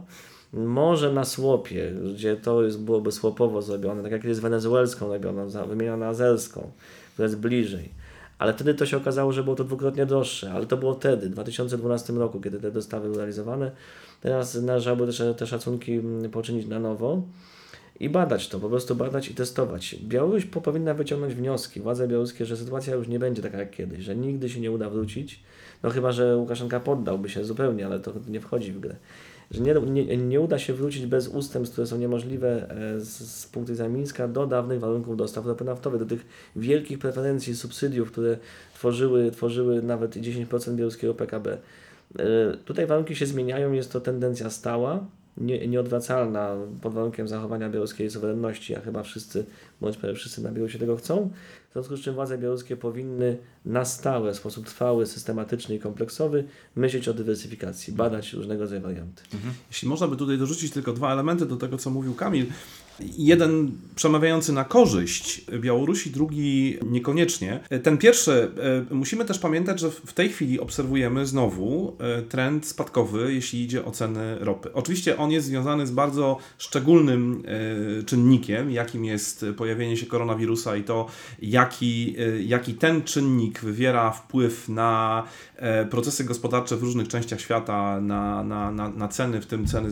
Może na słopie, gdzie to jest, byłoby słopowo zrobione, tak jak jest wenezuelską robiono, wymienioną na azerską, która jest bliżej. Ale wtedy to się okazało, że było to dwukrotnie droższe, ale to było wtedy, w 2012 roku, kiedy te dostawy były realizowane. Teraz należałoby te, te szacunki mm, poczynić na nowo i badać to, po prostu badać i testować. Białoruś powinna wyciągnąć wnioski, władze białoruskie, że sytuacja już nie będzie taka jak kiedyś, że nigdy się nie uda wrócić, no chyba, że Łukaszenka poddałby się zupełnie, ale to nie wchodzi w grę. Że nie, nie, nie uda się wrócić bez ustępstw, które są niemożliwe e, z, z punktu widzenia Mińska, do dawnych warunków dostaw ropy naftowej, do tych wielkich preferencji, subsydiów, które tworzyły, tworzyły nawet 10% białoruskiego PKB. E, tutaj warunki się zmieniają, jest to tendencja stała, nie, nieodwracalna pod warunkiem zachowania białoruskiej suwerenności, a chyba wszyscy, bądź prawie wszyscy na Białorusi tego chcą. W związku z czym władze białoruskie powinny na stałe, w sposób trwały, systematyczny i kompleksowy myśleć o dywersyfikacji, badać różnego rodzaju warianty. Mhm. Jeśli można by tutaj dorzucić tylko dwa elementy do tego, co mówił Kamil, Jeden przemawiający na korzyść Białorusi, drugi niekoniecznie. Ten pierwszy, e, musimy też pamiętać, że w tej chwili obserwujemy znowu e, trend spadkowy, jeśli idzie o ceny ropy. Oczywiście on jest związany z bardzo szczególnym e, czynnikiem, jakim jest pojawienie się koronawirusa i to, jaki, jaki ten czynnik wywiera wpływ na procesy gospodarcze w różnych częściach świata, na, na, na, na ceny, w tym ceny,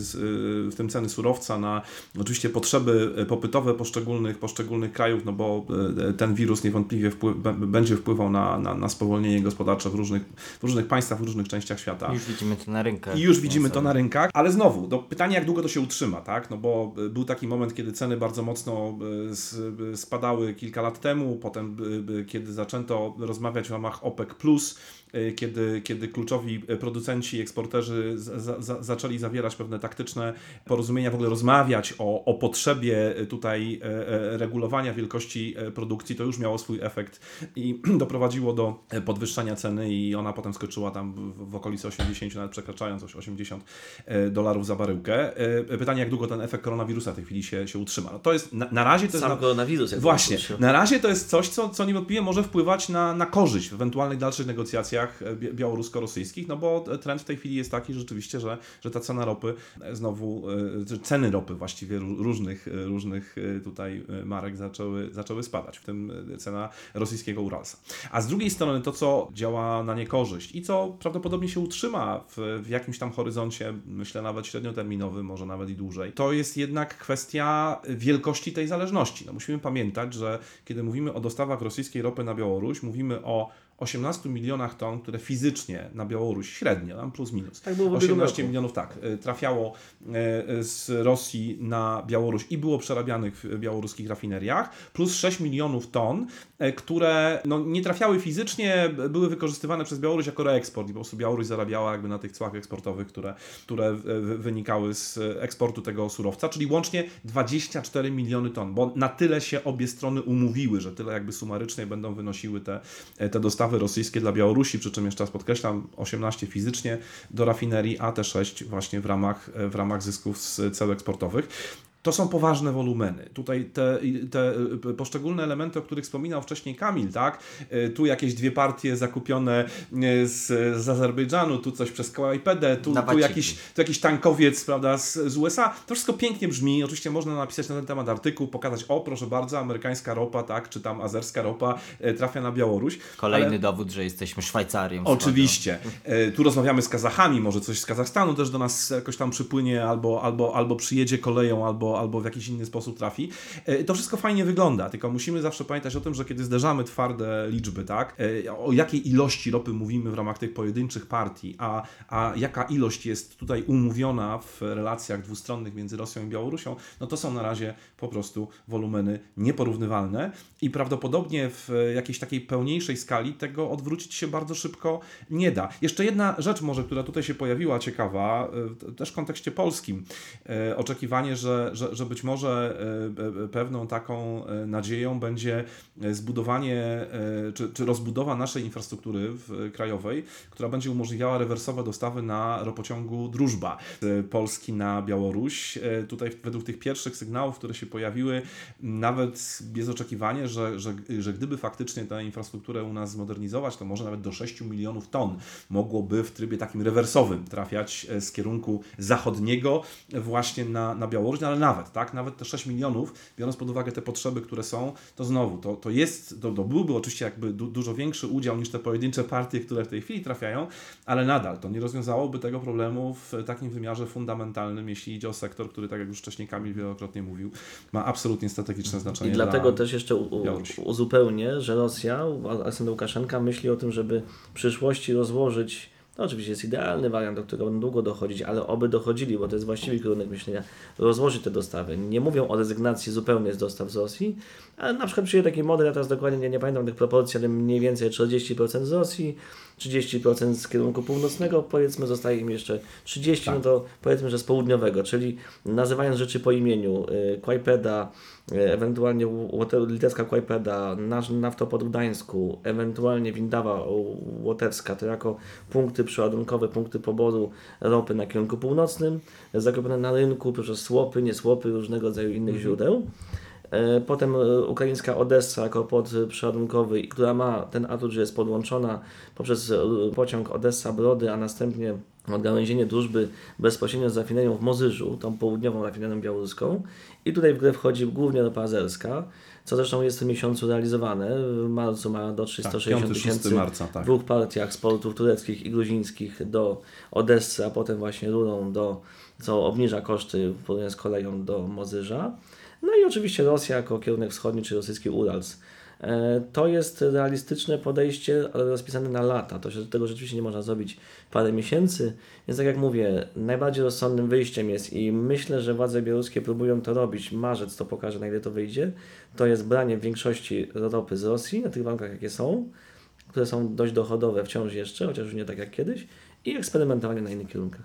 w tym ceny surowca, na oczywiście potrzeby E, popytowe poszczególnych, poszczególnych krajów, no bo e, ten wirus niewątpliwie wpływ, będzie wpływał na, na, na spowolnienie gospodarcze w różnych, w różnych państwach, w różnych częściach świata. Już widzimy to na rynkach. I już widzimy to na rynkach, ale znowu, do pytanie jak długo to się utrzyma, tak? No bo e, był taki moment, kiedy ceny bardzo mocno spadały kilka lat temu, potem kiedy zaczęto rozmawiać w ramach OPEC+, kiedy, kiedy kluczowi producenci, eksporterzy zaczęli zawierać pewne taktyczne porozumienia, w ogóle rozmawiać o, o potrzebie potrzebie tutaj e, e, regulowania wielkości e, produkcji, to już miało swój efekt i doprowadziło do podwyższania ceny i ona potem skoczyła tam w, w okolicy 80, nawet przekraczając 80 dolarów za baryłkę. Pytanie, jak długo ten efekt koronawirusa w tej chwili się, się utrzyma. No to jest, na, na razie to Sam jest... koronawirus. Jak właśnie, na razie to jest coś, co, co niewątpliwie może wpływać na, na korzyść w ewentualnych dalszych negocjacjach białorusko-rosyjskich, no bo trend w tej chwili jest taki rzeczywiście, że, że ta cena ropy znowu, ceny ropy właściwie różnych różnych e, tutaj e, marek zaczęły, zaczęły spadać, w tym e, cena rosyjskiego Uralsa. A z drugiej strony to, co działa na niekorzyść i co prawdopodobnie się utrzyma w, w jakimś tam horyzoncie, myślę nawet średnioterminowym, może nawet i dłużej, to jest jednak kwestia wielkości tej zależności. No musimy pamiętać, że kiedy mówimy o dostawach rosyjskiej ropy na Białoruś, mówimy o 18 milionach ton, które fizycznie na Białoruś średnio, tam plus minus, Tak było w ubiegłym 18 roku. milionów tak, y, trafiało y, z Rosji na Białoruś i było przerabianych w białoruskich rafineriach, plus 6 milionów ton, y, które no, nie trafiały fizycznie, były wykorzystywane przez Białoruś jako reeksport i po prostu Białoruś zarabiała jakby na tych cłach eksportowych, które, które wy- wynikały z eksportu tego surowca, czyli łącznie 24 miliony ton, bo na tyle się obie strony umówiły, że tyle jakby sumarycznie będą wynosiły te, te dostawy rosyjskie dla Białorusi, przy czym jeszcze raz podkreślam, 18 fizycznie do rafinerii, a te 6 właśnie w ramach, w ramach zysków z ceł eksportowych. To są poważne wolumeny. Tutaj te, te y, poszczególne elementy, o których wspominał wcześniej Kamil, tak? Y, Tu jakieś dwie partie zakupione y, z, z Azerbejdżanu, tu coś przez Kałajpedę, tu, tu, jakiś, tu jakiś tankowiec prawda, z, z USA. To wszystko pięknie brzmi. Oczywiście można napisać na ten temat artykuł, pokazać, o proszę bardzo, amerykańska ropa, tak, czy tam azerska ropa trafia na Białoruś. Kolejny Ale- dowód, że jesteśmy Szwajcarią. Oczywiście. Tu rozmawiamy z Kazachami, może coś z Kazachstanu też do nas jakoś tam przypłynie, albo, albo, albo przyjedzie koleją, albo, albo w jakiś inny sposób trafi. E, To wszystko fajnie wygląda, tylko musimy zawsze pamiętać o tym, że kiedy zderzamy twarde liczby, tak, e, o jakiej ilości ropy mówimy w ramach tych pojedynczych partii, a, a jaka ilość jest tutaj umówiona w relacjach dwustronnych między Rosją i Białorusią, no to są na razie po prostu wolumeny nieporównywalne i prawdopodobnie w jakiejś takiej pełniejszej skali tego odwrócić się bardzo szybko nie da. Jeszcze jedna rzecz może, która tutaj się pojawiła ciekawa, y, też w kontekście polskim. Oczekiwanie, że, że, że być może y, y, pewną taką y, nadzieją będzie zbudowanie czy, czy rozbudowa naszej infrastruktury krajowej, która będzie umożliwiała rewersowe dostawy na ropociągu Drużba z Polski na Białoruś. Tutaj według tych pierwszych sygnałów, które się pojawiły, nawet jest oczekiwanie, że, że, że gdyby faktycznie tę infrastrukturę u nas zmodernizować, to może nawet do 6 milionów ton mogłoby w trybie takim rewersowym trafiać e, z kierunku zachodniego właśnie na, na Białoruś, ale nawet, tak, nawet te 6 milionów, biorąc pod uwagę te potrzeby, które są, to znowu, to, to jest, to, to byłby oczywiście jakby du, dużo większy udział niż te pojedyncze partie, które w tej chwili trafiają, ale nadal to nie rozwiązałoby tego problemu w takim wymiarze fundamentalnym, jeśli idzie o sektor, który, tak jak już wcześniej Kamil wielokrotnie mówił, ma absolutnie strategiczne I znaczenie dlatego dla... też jeszcze u, uzupełnię, że Rosja, Aleksander Łukaszenka myśli o tym, żeby w przyszłości rozłożyć, no oczywiście jest idealny wariant, do którego będą długo dochodzić, ale oby dochodzili, bo to jest właściwy kierunek myślenia, rozłożyć te dostawy. Nie mówią o rezygnacji zupełnie z dostaw z Rosji, ale na przykład przyjdzie taki model, ja teraz dokładnie nie, nie pamiętam tych proporcji, ale mniej więcej 40% z Rosji, 30% z kierunku północnego, powiedzmy zostaje im jeszcze 30%, no to powiedzmy, że z południowego, czyli nazywając rzeczy po imieniu, y, Kłajpeda, ewentualnie Łote- litewska Kłajpeda, nasz naftoport w Gdańsku, ewentualnie Windawa Łotewska, to jako punkty przeładunkowe, punkty poboru ropy na kierunku północnym, zakupione na rynku przez słopy, nie słopy, różnego rodzaju innych źródeł. E, Potem e, ukraińska Odessa jako port przeładunkowy, która ma ten atut, że jest podłączona poprzez e, pociąg Odessa-Brody, a następnie odgałęzienie drużby bezpośrednio z rafinerią w Mozyżu, tą południową rafinerią białoruską. I tutaj w grę wchodzi głównie ropa azerska, co zresztą jest w tym miesiącu realizowane. W marcu ma do 360 5-6 tysięcy marca, tak. w dwóch partiach z portów tureckich i gruzińskich do Odessy, a potem właśnie rurą do, co obniża koszty w porównaniu z koleją do Mozyża. No i oczywiście Rosja jako kierunek wschodni, czy rosyjski Urals. E, To jest realistyczne podejście, ale rozpisane na lata. To się, tego rzeczywiście nie można zrobić parę miesięcy. Więc tak jak mówię, najbardziej rozsądnym wyjściem jest i myślę, że władze białoruskie próbują to robić. Marzec to pokaże, na ile to wyjdzie. To jest branie większości ropy z Rosji na tych warunkach, jakie są, które są dość dochodowe wciąż jeszcze, chociaż już nie tak jak kiedyś, i eksperymentowanie na innych kierunkach.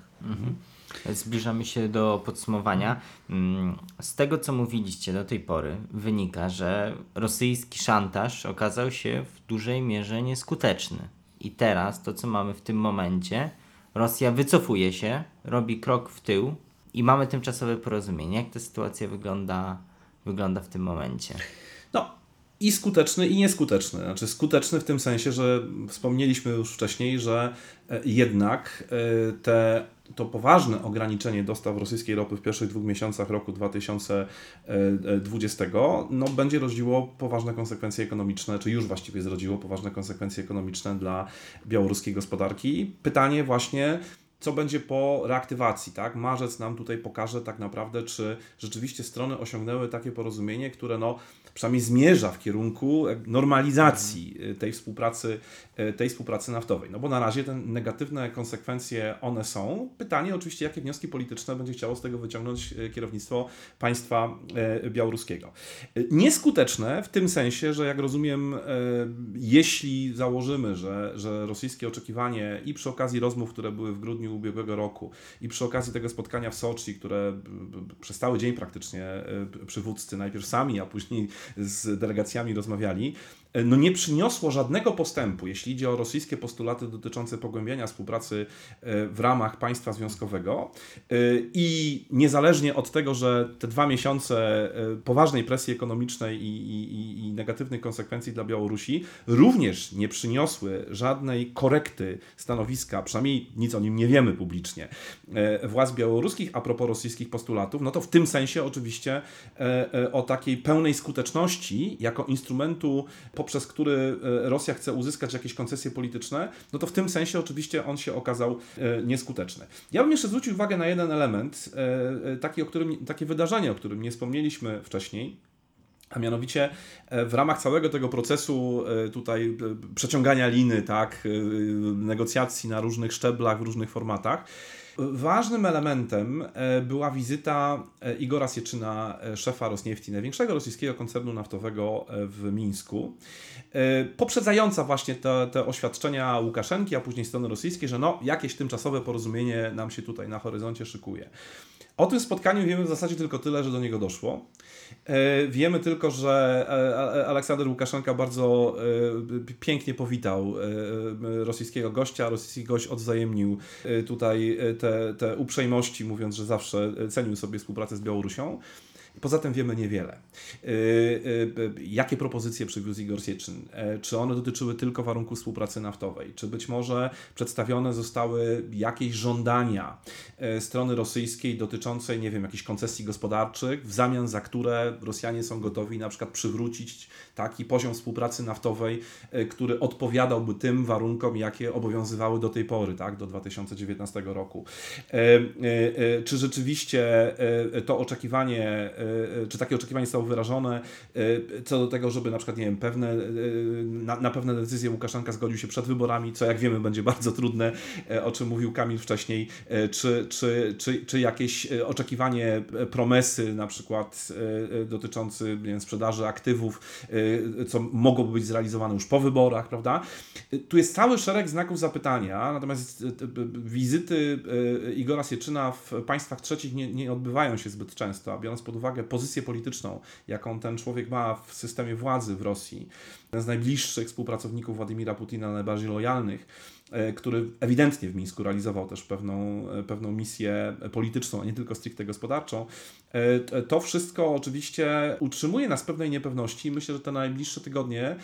Zbliżamy się do podsumowania. Mm, Z tego, co mówiliście do tej pory, wynika, że rosyjski szantaż okazał się w dużej mierze nieskuteczny. I teraz to, co mamy w tym momencie, Rosja wycofuje się, robi krok w tył i mamy tymczasowe porozumienie. Jak ta sytuacja wygląda, wygląda w tym momencie? No, i skuteczny, i nieskuteczny. Znaczy skuteczny w tym sensie, że wspomnieliśmy już wcześniej, że e, jednak e, te, to poważne ograniczenie dostaw rosyjskiej ropy w pierwszych dwóch miesiącach roku 2020 no, będzie rodziło poważne konsekwencje ekonomiczne, czy już właściwie zrodziło poważne konsekwencje ekonomiczne dla białoruskiej gospodarki. Pytanie właśnie, co będzie po reaktywacji, tak? Marzec nam tutaj pokaże tak naprawdę, czy rzeczywiście strony osiągnęły takie porozumienie, które no, przynajmniej zmierza w kierunku normalizacji y, tej współpracy, tej współpracy naftowej. No bo na razie te negatywne konsekwencje one są. Pytanie oczywiście, jakie wnioski polityczne będzie chciało z tego wyciągnąć y, kierownictwo państwa białoruskiego. Nieskuteczne w tym sensie, że jak rozumiem, jeśli założymy, że, że rosyjskie oczekiwanie i przy okazji rozmów, które były w grudniu ubiegłego roku i przy okazji tego spotkania w Soczi, które przez cały dzień praktycznie przywódcy najpierw sami, a później z delegacjami rozmawiali, E, no nie przyniosło żadnego postępu, jeśli idzie o rosyjskie postulaty dotyczące pogłębiania współpracy e, w ramach państwa związkowego. E, I niezależnie od tego, że te dwa miesiące poważnej presji ekonomicznej i, i, i negatywnych konsekwencji dla Białorusi również nie przyniosły żadnej korekty stanowiska, przynajmniej nic o nim nie wiemy publicznie, władz białoruskich a propos rosyjskich postulatów, no to w tym sensie oczywiście o takiej pełnej skuteczności jako instrumentu poprzez który e, Rosja chce uzyskać jakieś koncesje polityczne, no to w tym sensie oczywiście on się okazał e, nieskuteczny. Ja bym jeszcze zwrócił uwagę na jeden element, e, taki, o którym, takie wydarzenie, o którym nie wspomnieliśmy wcześniej. A mianowicie w ramach całego tego procesu tutaj przeciągania liny, tak, negocjacji na różnych szczeblach, w różnych formatach, Ważnym elementem e, była wizyta e, Igora Sieczyna, e, szefa Rosniefti, największego rosyjskiego koncernu naftowego w Mińsku, poprzedzająca właśnie te, te oświadczenia Łukaszenki, a później strony rosyjskiej, że no, jakieś tymczasowe porozumienie nam się tutaj na horyzoncie szykuje. O tym spotkaniu wiemy w zasadzie tylko tyle, że do niego doszło. E, wiemy tylko, że e, Aleksander Łukaszenka bardzo e, pięknie powitał rosyjskiego gościa. Rosyjski gość odwzajemnił tutaj te, te uprzejmości, mówiąc, że zawsze cenił sobie współpracę z Białorusią. Poza tym wiemy niewiele. Y, y, jakie propozycje przywiózł Igor Sieczyn? E, czy one dotyczyły tylko warunków współpracy naftowej? Czy być może przedstawione zostały jakieś żądania e, strony rosyjskiej dotyczące, nie wiem, jakichś koncesji gospodarczych, w zamian za które Rosjanie są gotowi na przykład przywrócić taki poziom współpracy naftowej, e, który odpowiadałby tym warunkom, jakie obowiązywały do tej pory, tak, do 2019 roku. Czy rzeczywiście to oczekiwanie czy takie oczekiwanie zostało wyrażone e, co do tego, żeby na przykład, nie wiem, pewne, e, na, na pewne decyzje Łukaszenka zgodził się przed wyborami, co jak wiemy będzie bardzo trudne, o czym mówił Kamil wcześniej, czy, czy, czy, czy jakieś oczekiwanie promesy na przykład dotyczący nie wiem, sprzedaży aktywów, co mogłoby być zrealizowane już po wyborach, prawda? Tu jest cały szereg znaków zapytania, natomiast wizyty Igora Sieczyna w państwach trzecich nie, nie odbywają się zbyt często, a biorąc pod uwagę pozycję polityczną, jaką ten człowiek ma w systemie władzy w Rosji, jeden z najbliższych współpracowników Władimira Putina, najbardziej lojalnych, który ewidentnie w Mińsku realizował też pewną, e, pewną misję polityczną, a nie tylko stricte gospodarczą. E, to wszystko oczywiście utrzymuje nas pewnej niepewności. Myślę, że te najbliższe tygodnie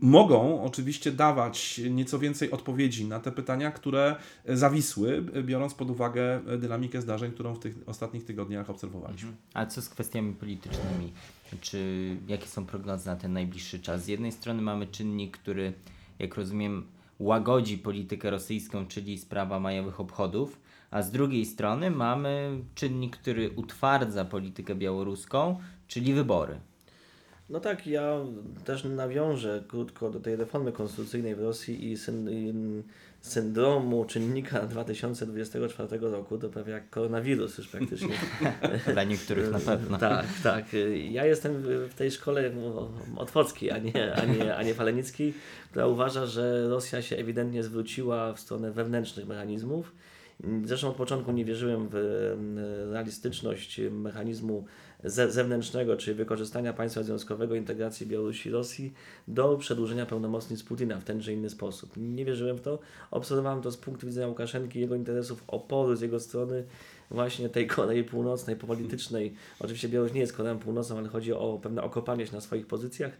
mogą oczywiście dawać nieco więcej odpowiedzi na te pytania, które zawisły, biorąc pod uwagę dynamikę zdarzeń, którą w tych ostatnich tygodniach obserwowaliśmy. Mhm. A co z kwestiami politycznymi? Czy jakie są prognozy na ten najbliższy czas? Z jednej strony mamy czynnik, który, jak rozumiem, łagodzi politykę rosyjską, czyli sprawa majowych obchodów, a z drugiej strony mamy czynnik, który utwardza politykę białoruską, czyli wybory. No tak, ja też nawiążę krótko do tej reformy konstytucyjnej w Rosji i, i syndromu czynnika 2024 roku, to prawie jak koronawirus już praktycznie. Dla niektórych na pewno. tak, tak. Ja jestem w tej szkole no, otwockiej, a nie, a, nie, a nie falenickiej, która uważa, że Rosja się ewidentnie zwróciła w stronę wewnętrznych mechanizmów. Zresztą od początku nie wierzyłem w realistyczność mechanizmu zewnętrznego, czyli wykorzystania państwa związkowego, integracji Białorusi i Rosji do przedłużenia pełnomocnictw Putina w ten czy inny sposób. Nie wierzyłem w to. Obserwowałem to z punktu widzenia Łukaszenki, jego interesów, oporu z jego strony, właśnie tej Korei Północnej, politycznej. Oczywiście Białoruś nie jest Koreą Północną, ale chodzi o pewne okopanie się na swoich pozycjach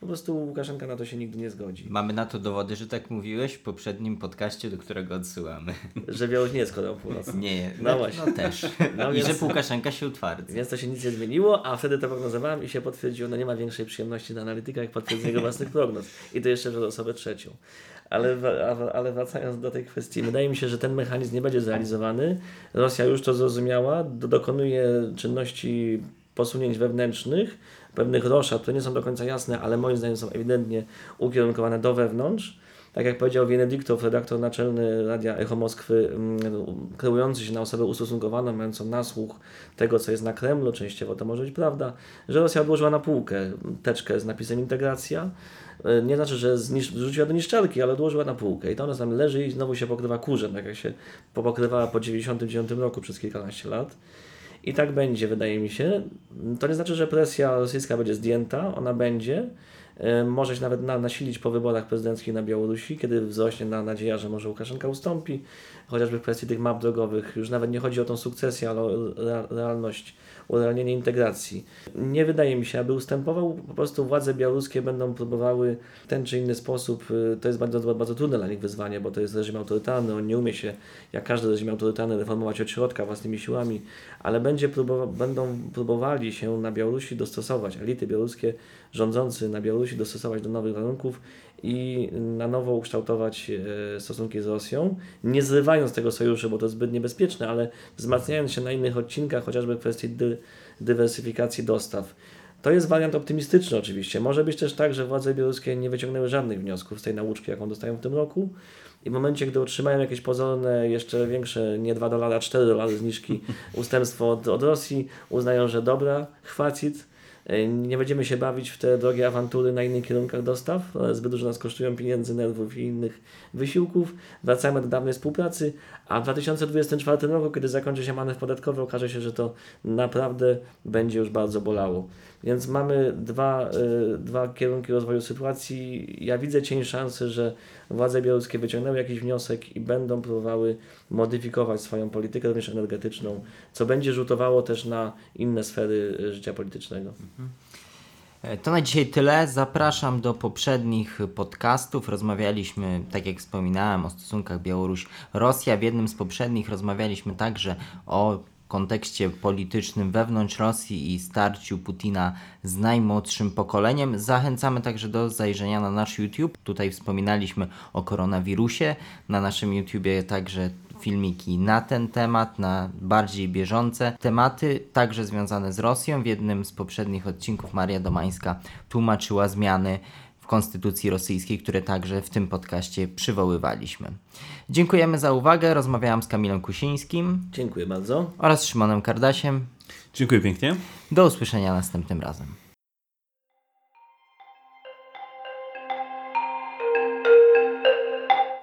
po prostu Łukaszenka na to się nigdy nie zgodzi. Mamy na to dowody, że tak mówiłeś w poprzednim podcaście, do którego odsyłamy. Że Białoruś nie jest Koreą Północną. Nie, no, no właśnie. No też. No I więc, że Łukaszenka się utwardzi. Więc to się nic nie zmieniło, a wtedy to prognozowałem i się potwierdziło, no nie ma większej przyjemności dla analityka, jak potwierdzenie własnych prognoz. I to jeszcze przez osobę trzecią. Ale, ale wracając do tej kwestii, wydaje mi się, że ten mechanizm nie będzie zrealizowany. Rosja już to zrozumiała, do, dokonuje czynności posunięć wewnętrznych, pewnych roszad, które nie są do końca jasne, ale moim zdaniem są ewidentnie ukierunkowane do wewnątrz. Tak jak powiedział Wienedyktow, redaktor naczelny Radia Echo Moskwy, mm, kreujący się na osobę ustosunkowaną, mającą nasłuch tego, co jest na Kremlu, częściowo to może być prawda, że Rosja odłożyła na półkę teczkę z napisem integracja. E, Nie znaczy, że wrzuciła do niszczarki, ale odłożyła na półkę. I to ona tam leży i znowu się pokrywa kurzem, tak jak się popokrywała po 1999 roku przez kilkanaście lat. I tak będzie, wydaje mi się. To nie znaczy, że presja rosyjska będzie zdjęta, ona będzie. E, Może się nawet na, nasilić po wyborach prezydenckich na Białorusi, kiedy wzrośnie na nadzieja, że może Łukaszenka ustąpi, chociażby w kwestii tych map drogowych. Już nawet nie chodzi o tą sukcesję, ale o rea- realność, urealnienie integracji. Nie wydaje mi się, aby ustępował. Po prostu władze białoruskie będą próbowały w ten czy inny sposób. y, To jest bardzo, bardzo trudne dla nich wyzwanie, bo to jest reżim autorytarny. On nie umie się, jak każdy reżim autorytarny, reformować od środka własnymi siłami, ale będzie próbowa- będą próbowali się na Białorusi dostosować. Elity białoruskie rządzący na Białorusi dostosować do nowych warunków i na nowo ukształtować e, stosunki z Rosją, nie zrywając tego sojuszu, bo to zbyt niebezpieczne, ale wzmacniając się na innych odcinkach, chociażby w kwestii dy, dywersyfikacji dostaw. To jest wariant optymistyczny oczywiście. Może być też tak, że władze białoruskie nie wyciągnęły żadnych wniosków z tej nauczki, jaką dostają w tym roku. I w momencie, gdy otrzymają jakieś pozorne, jeszcze większe, nie 2 dolary, a 4 dolary zniżki, ustępstwo od, od Rosji, uznają, że dobra, chwacit, nie będziemy się bawić w te drogie awantury na innych kierunkach dostaw, one zbyt dużo nas kosztują pieniędzy, nerwów i innych wysiłków. Wracamy do dawnej współpracy, a w 2024 roku, kiedy zakończy się manewr podatkowy, okaże się, że to naprawdę będzie już bardzo bolało. Więc mamy dwa, y, dwa kierunki rozwoju sytuacji. Ja widzę cień szansy, że władze białoruskie wyciągnęły jakiś wniosek i będą próbowały modyfikować swoją politykę, również energetyczną, co będzie rzutowało też na inne sfery życia politycznego. E, To na dzisiaj tyle. Zapraszam do poprzednich podcastów. Rozmawialiśmy, tak jak wspominałem, o stosunkach Białoruś-Rosja. W jednym z poprzednich rozmawialiśmy także o kontekście politycznym wewnątrz Rosji i starciu Putina z najmłodszym pokoleniem. Zachęcamy także do zajrzenia na nasz YouTube. Tutaj wspominaliśmy o koronawirusie. Na naszym YouTubie także filmiki na ten temat, na bardziej bieżące tematy, także związane z Rosją. W jednym z poprzednich odcinków Maria Domańska tłumaczyła zmiany w konstytucji rosyjskiej, które także w tym podcaście przywoływaliśmy. Dziękujemy za uwagę. Rozmawiałam z Kamilem Kusińskim Dziękuję bardzo. oraz Szymonem Kardasiem. Dziękuję pięknie. Do usłyszenia następnym razem.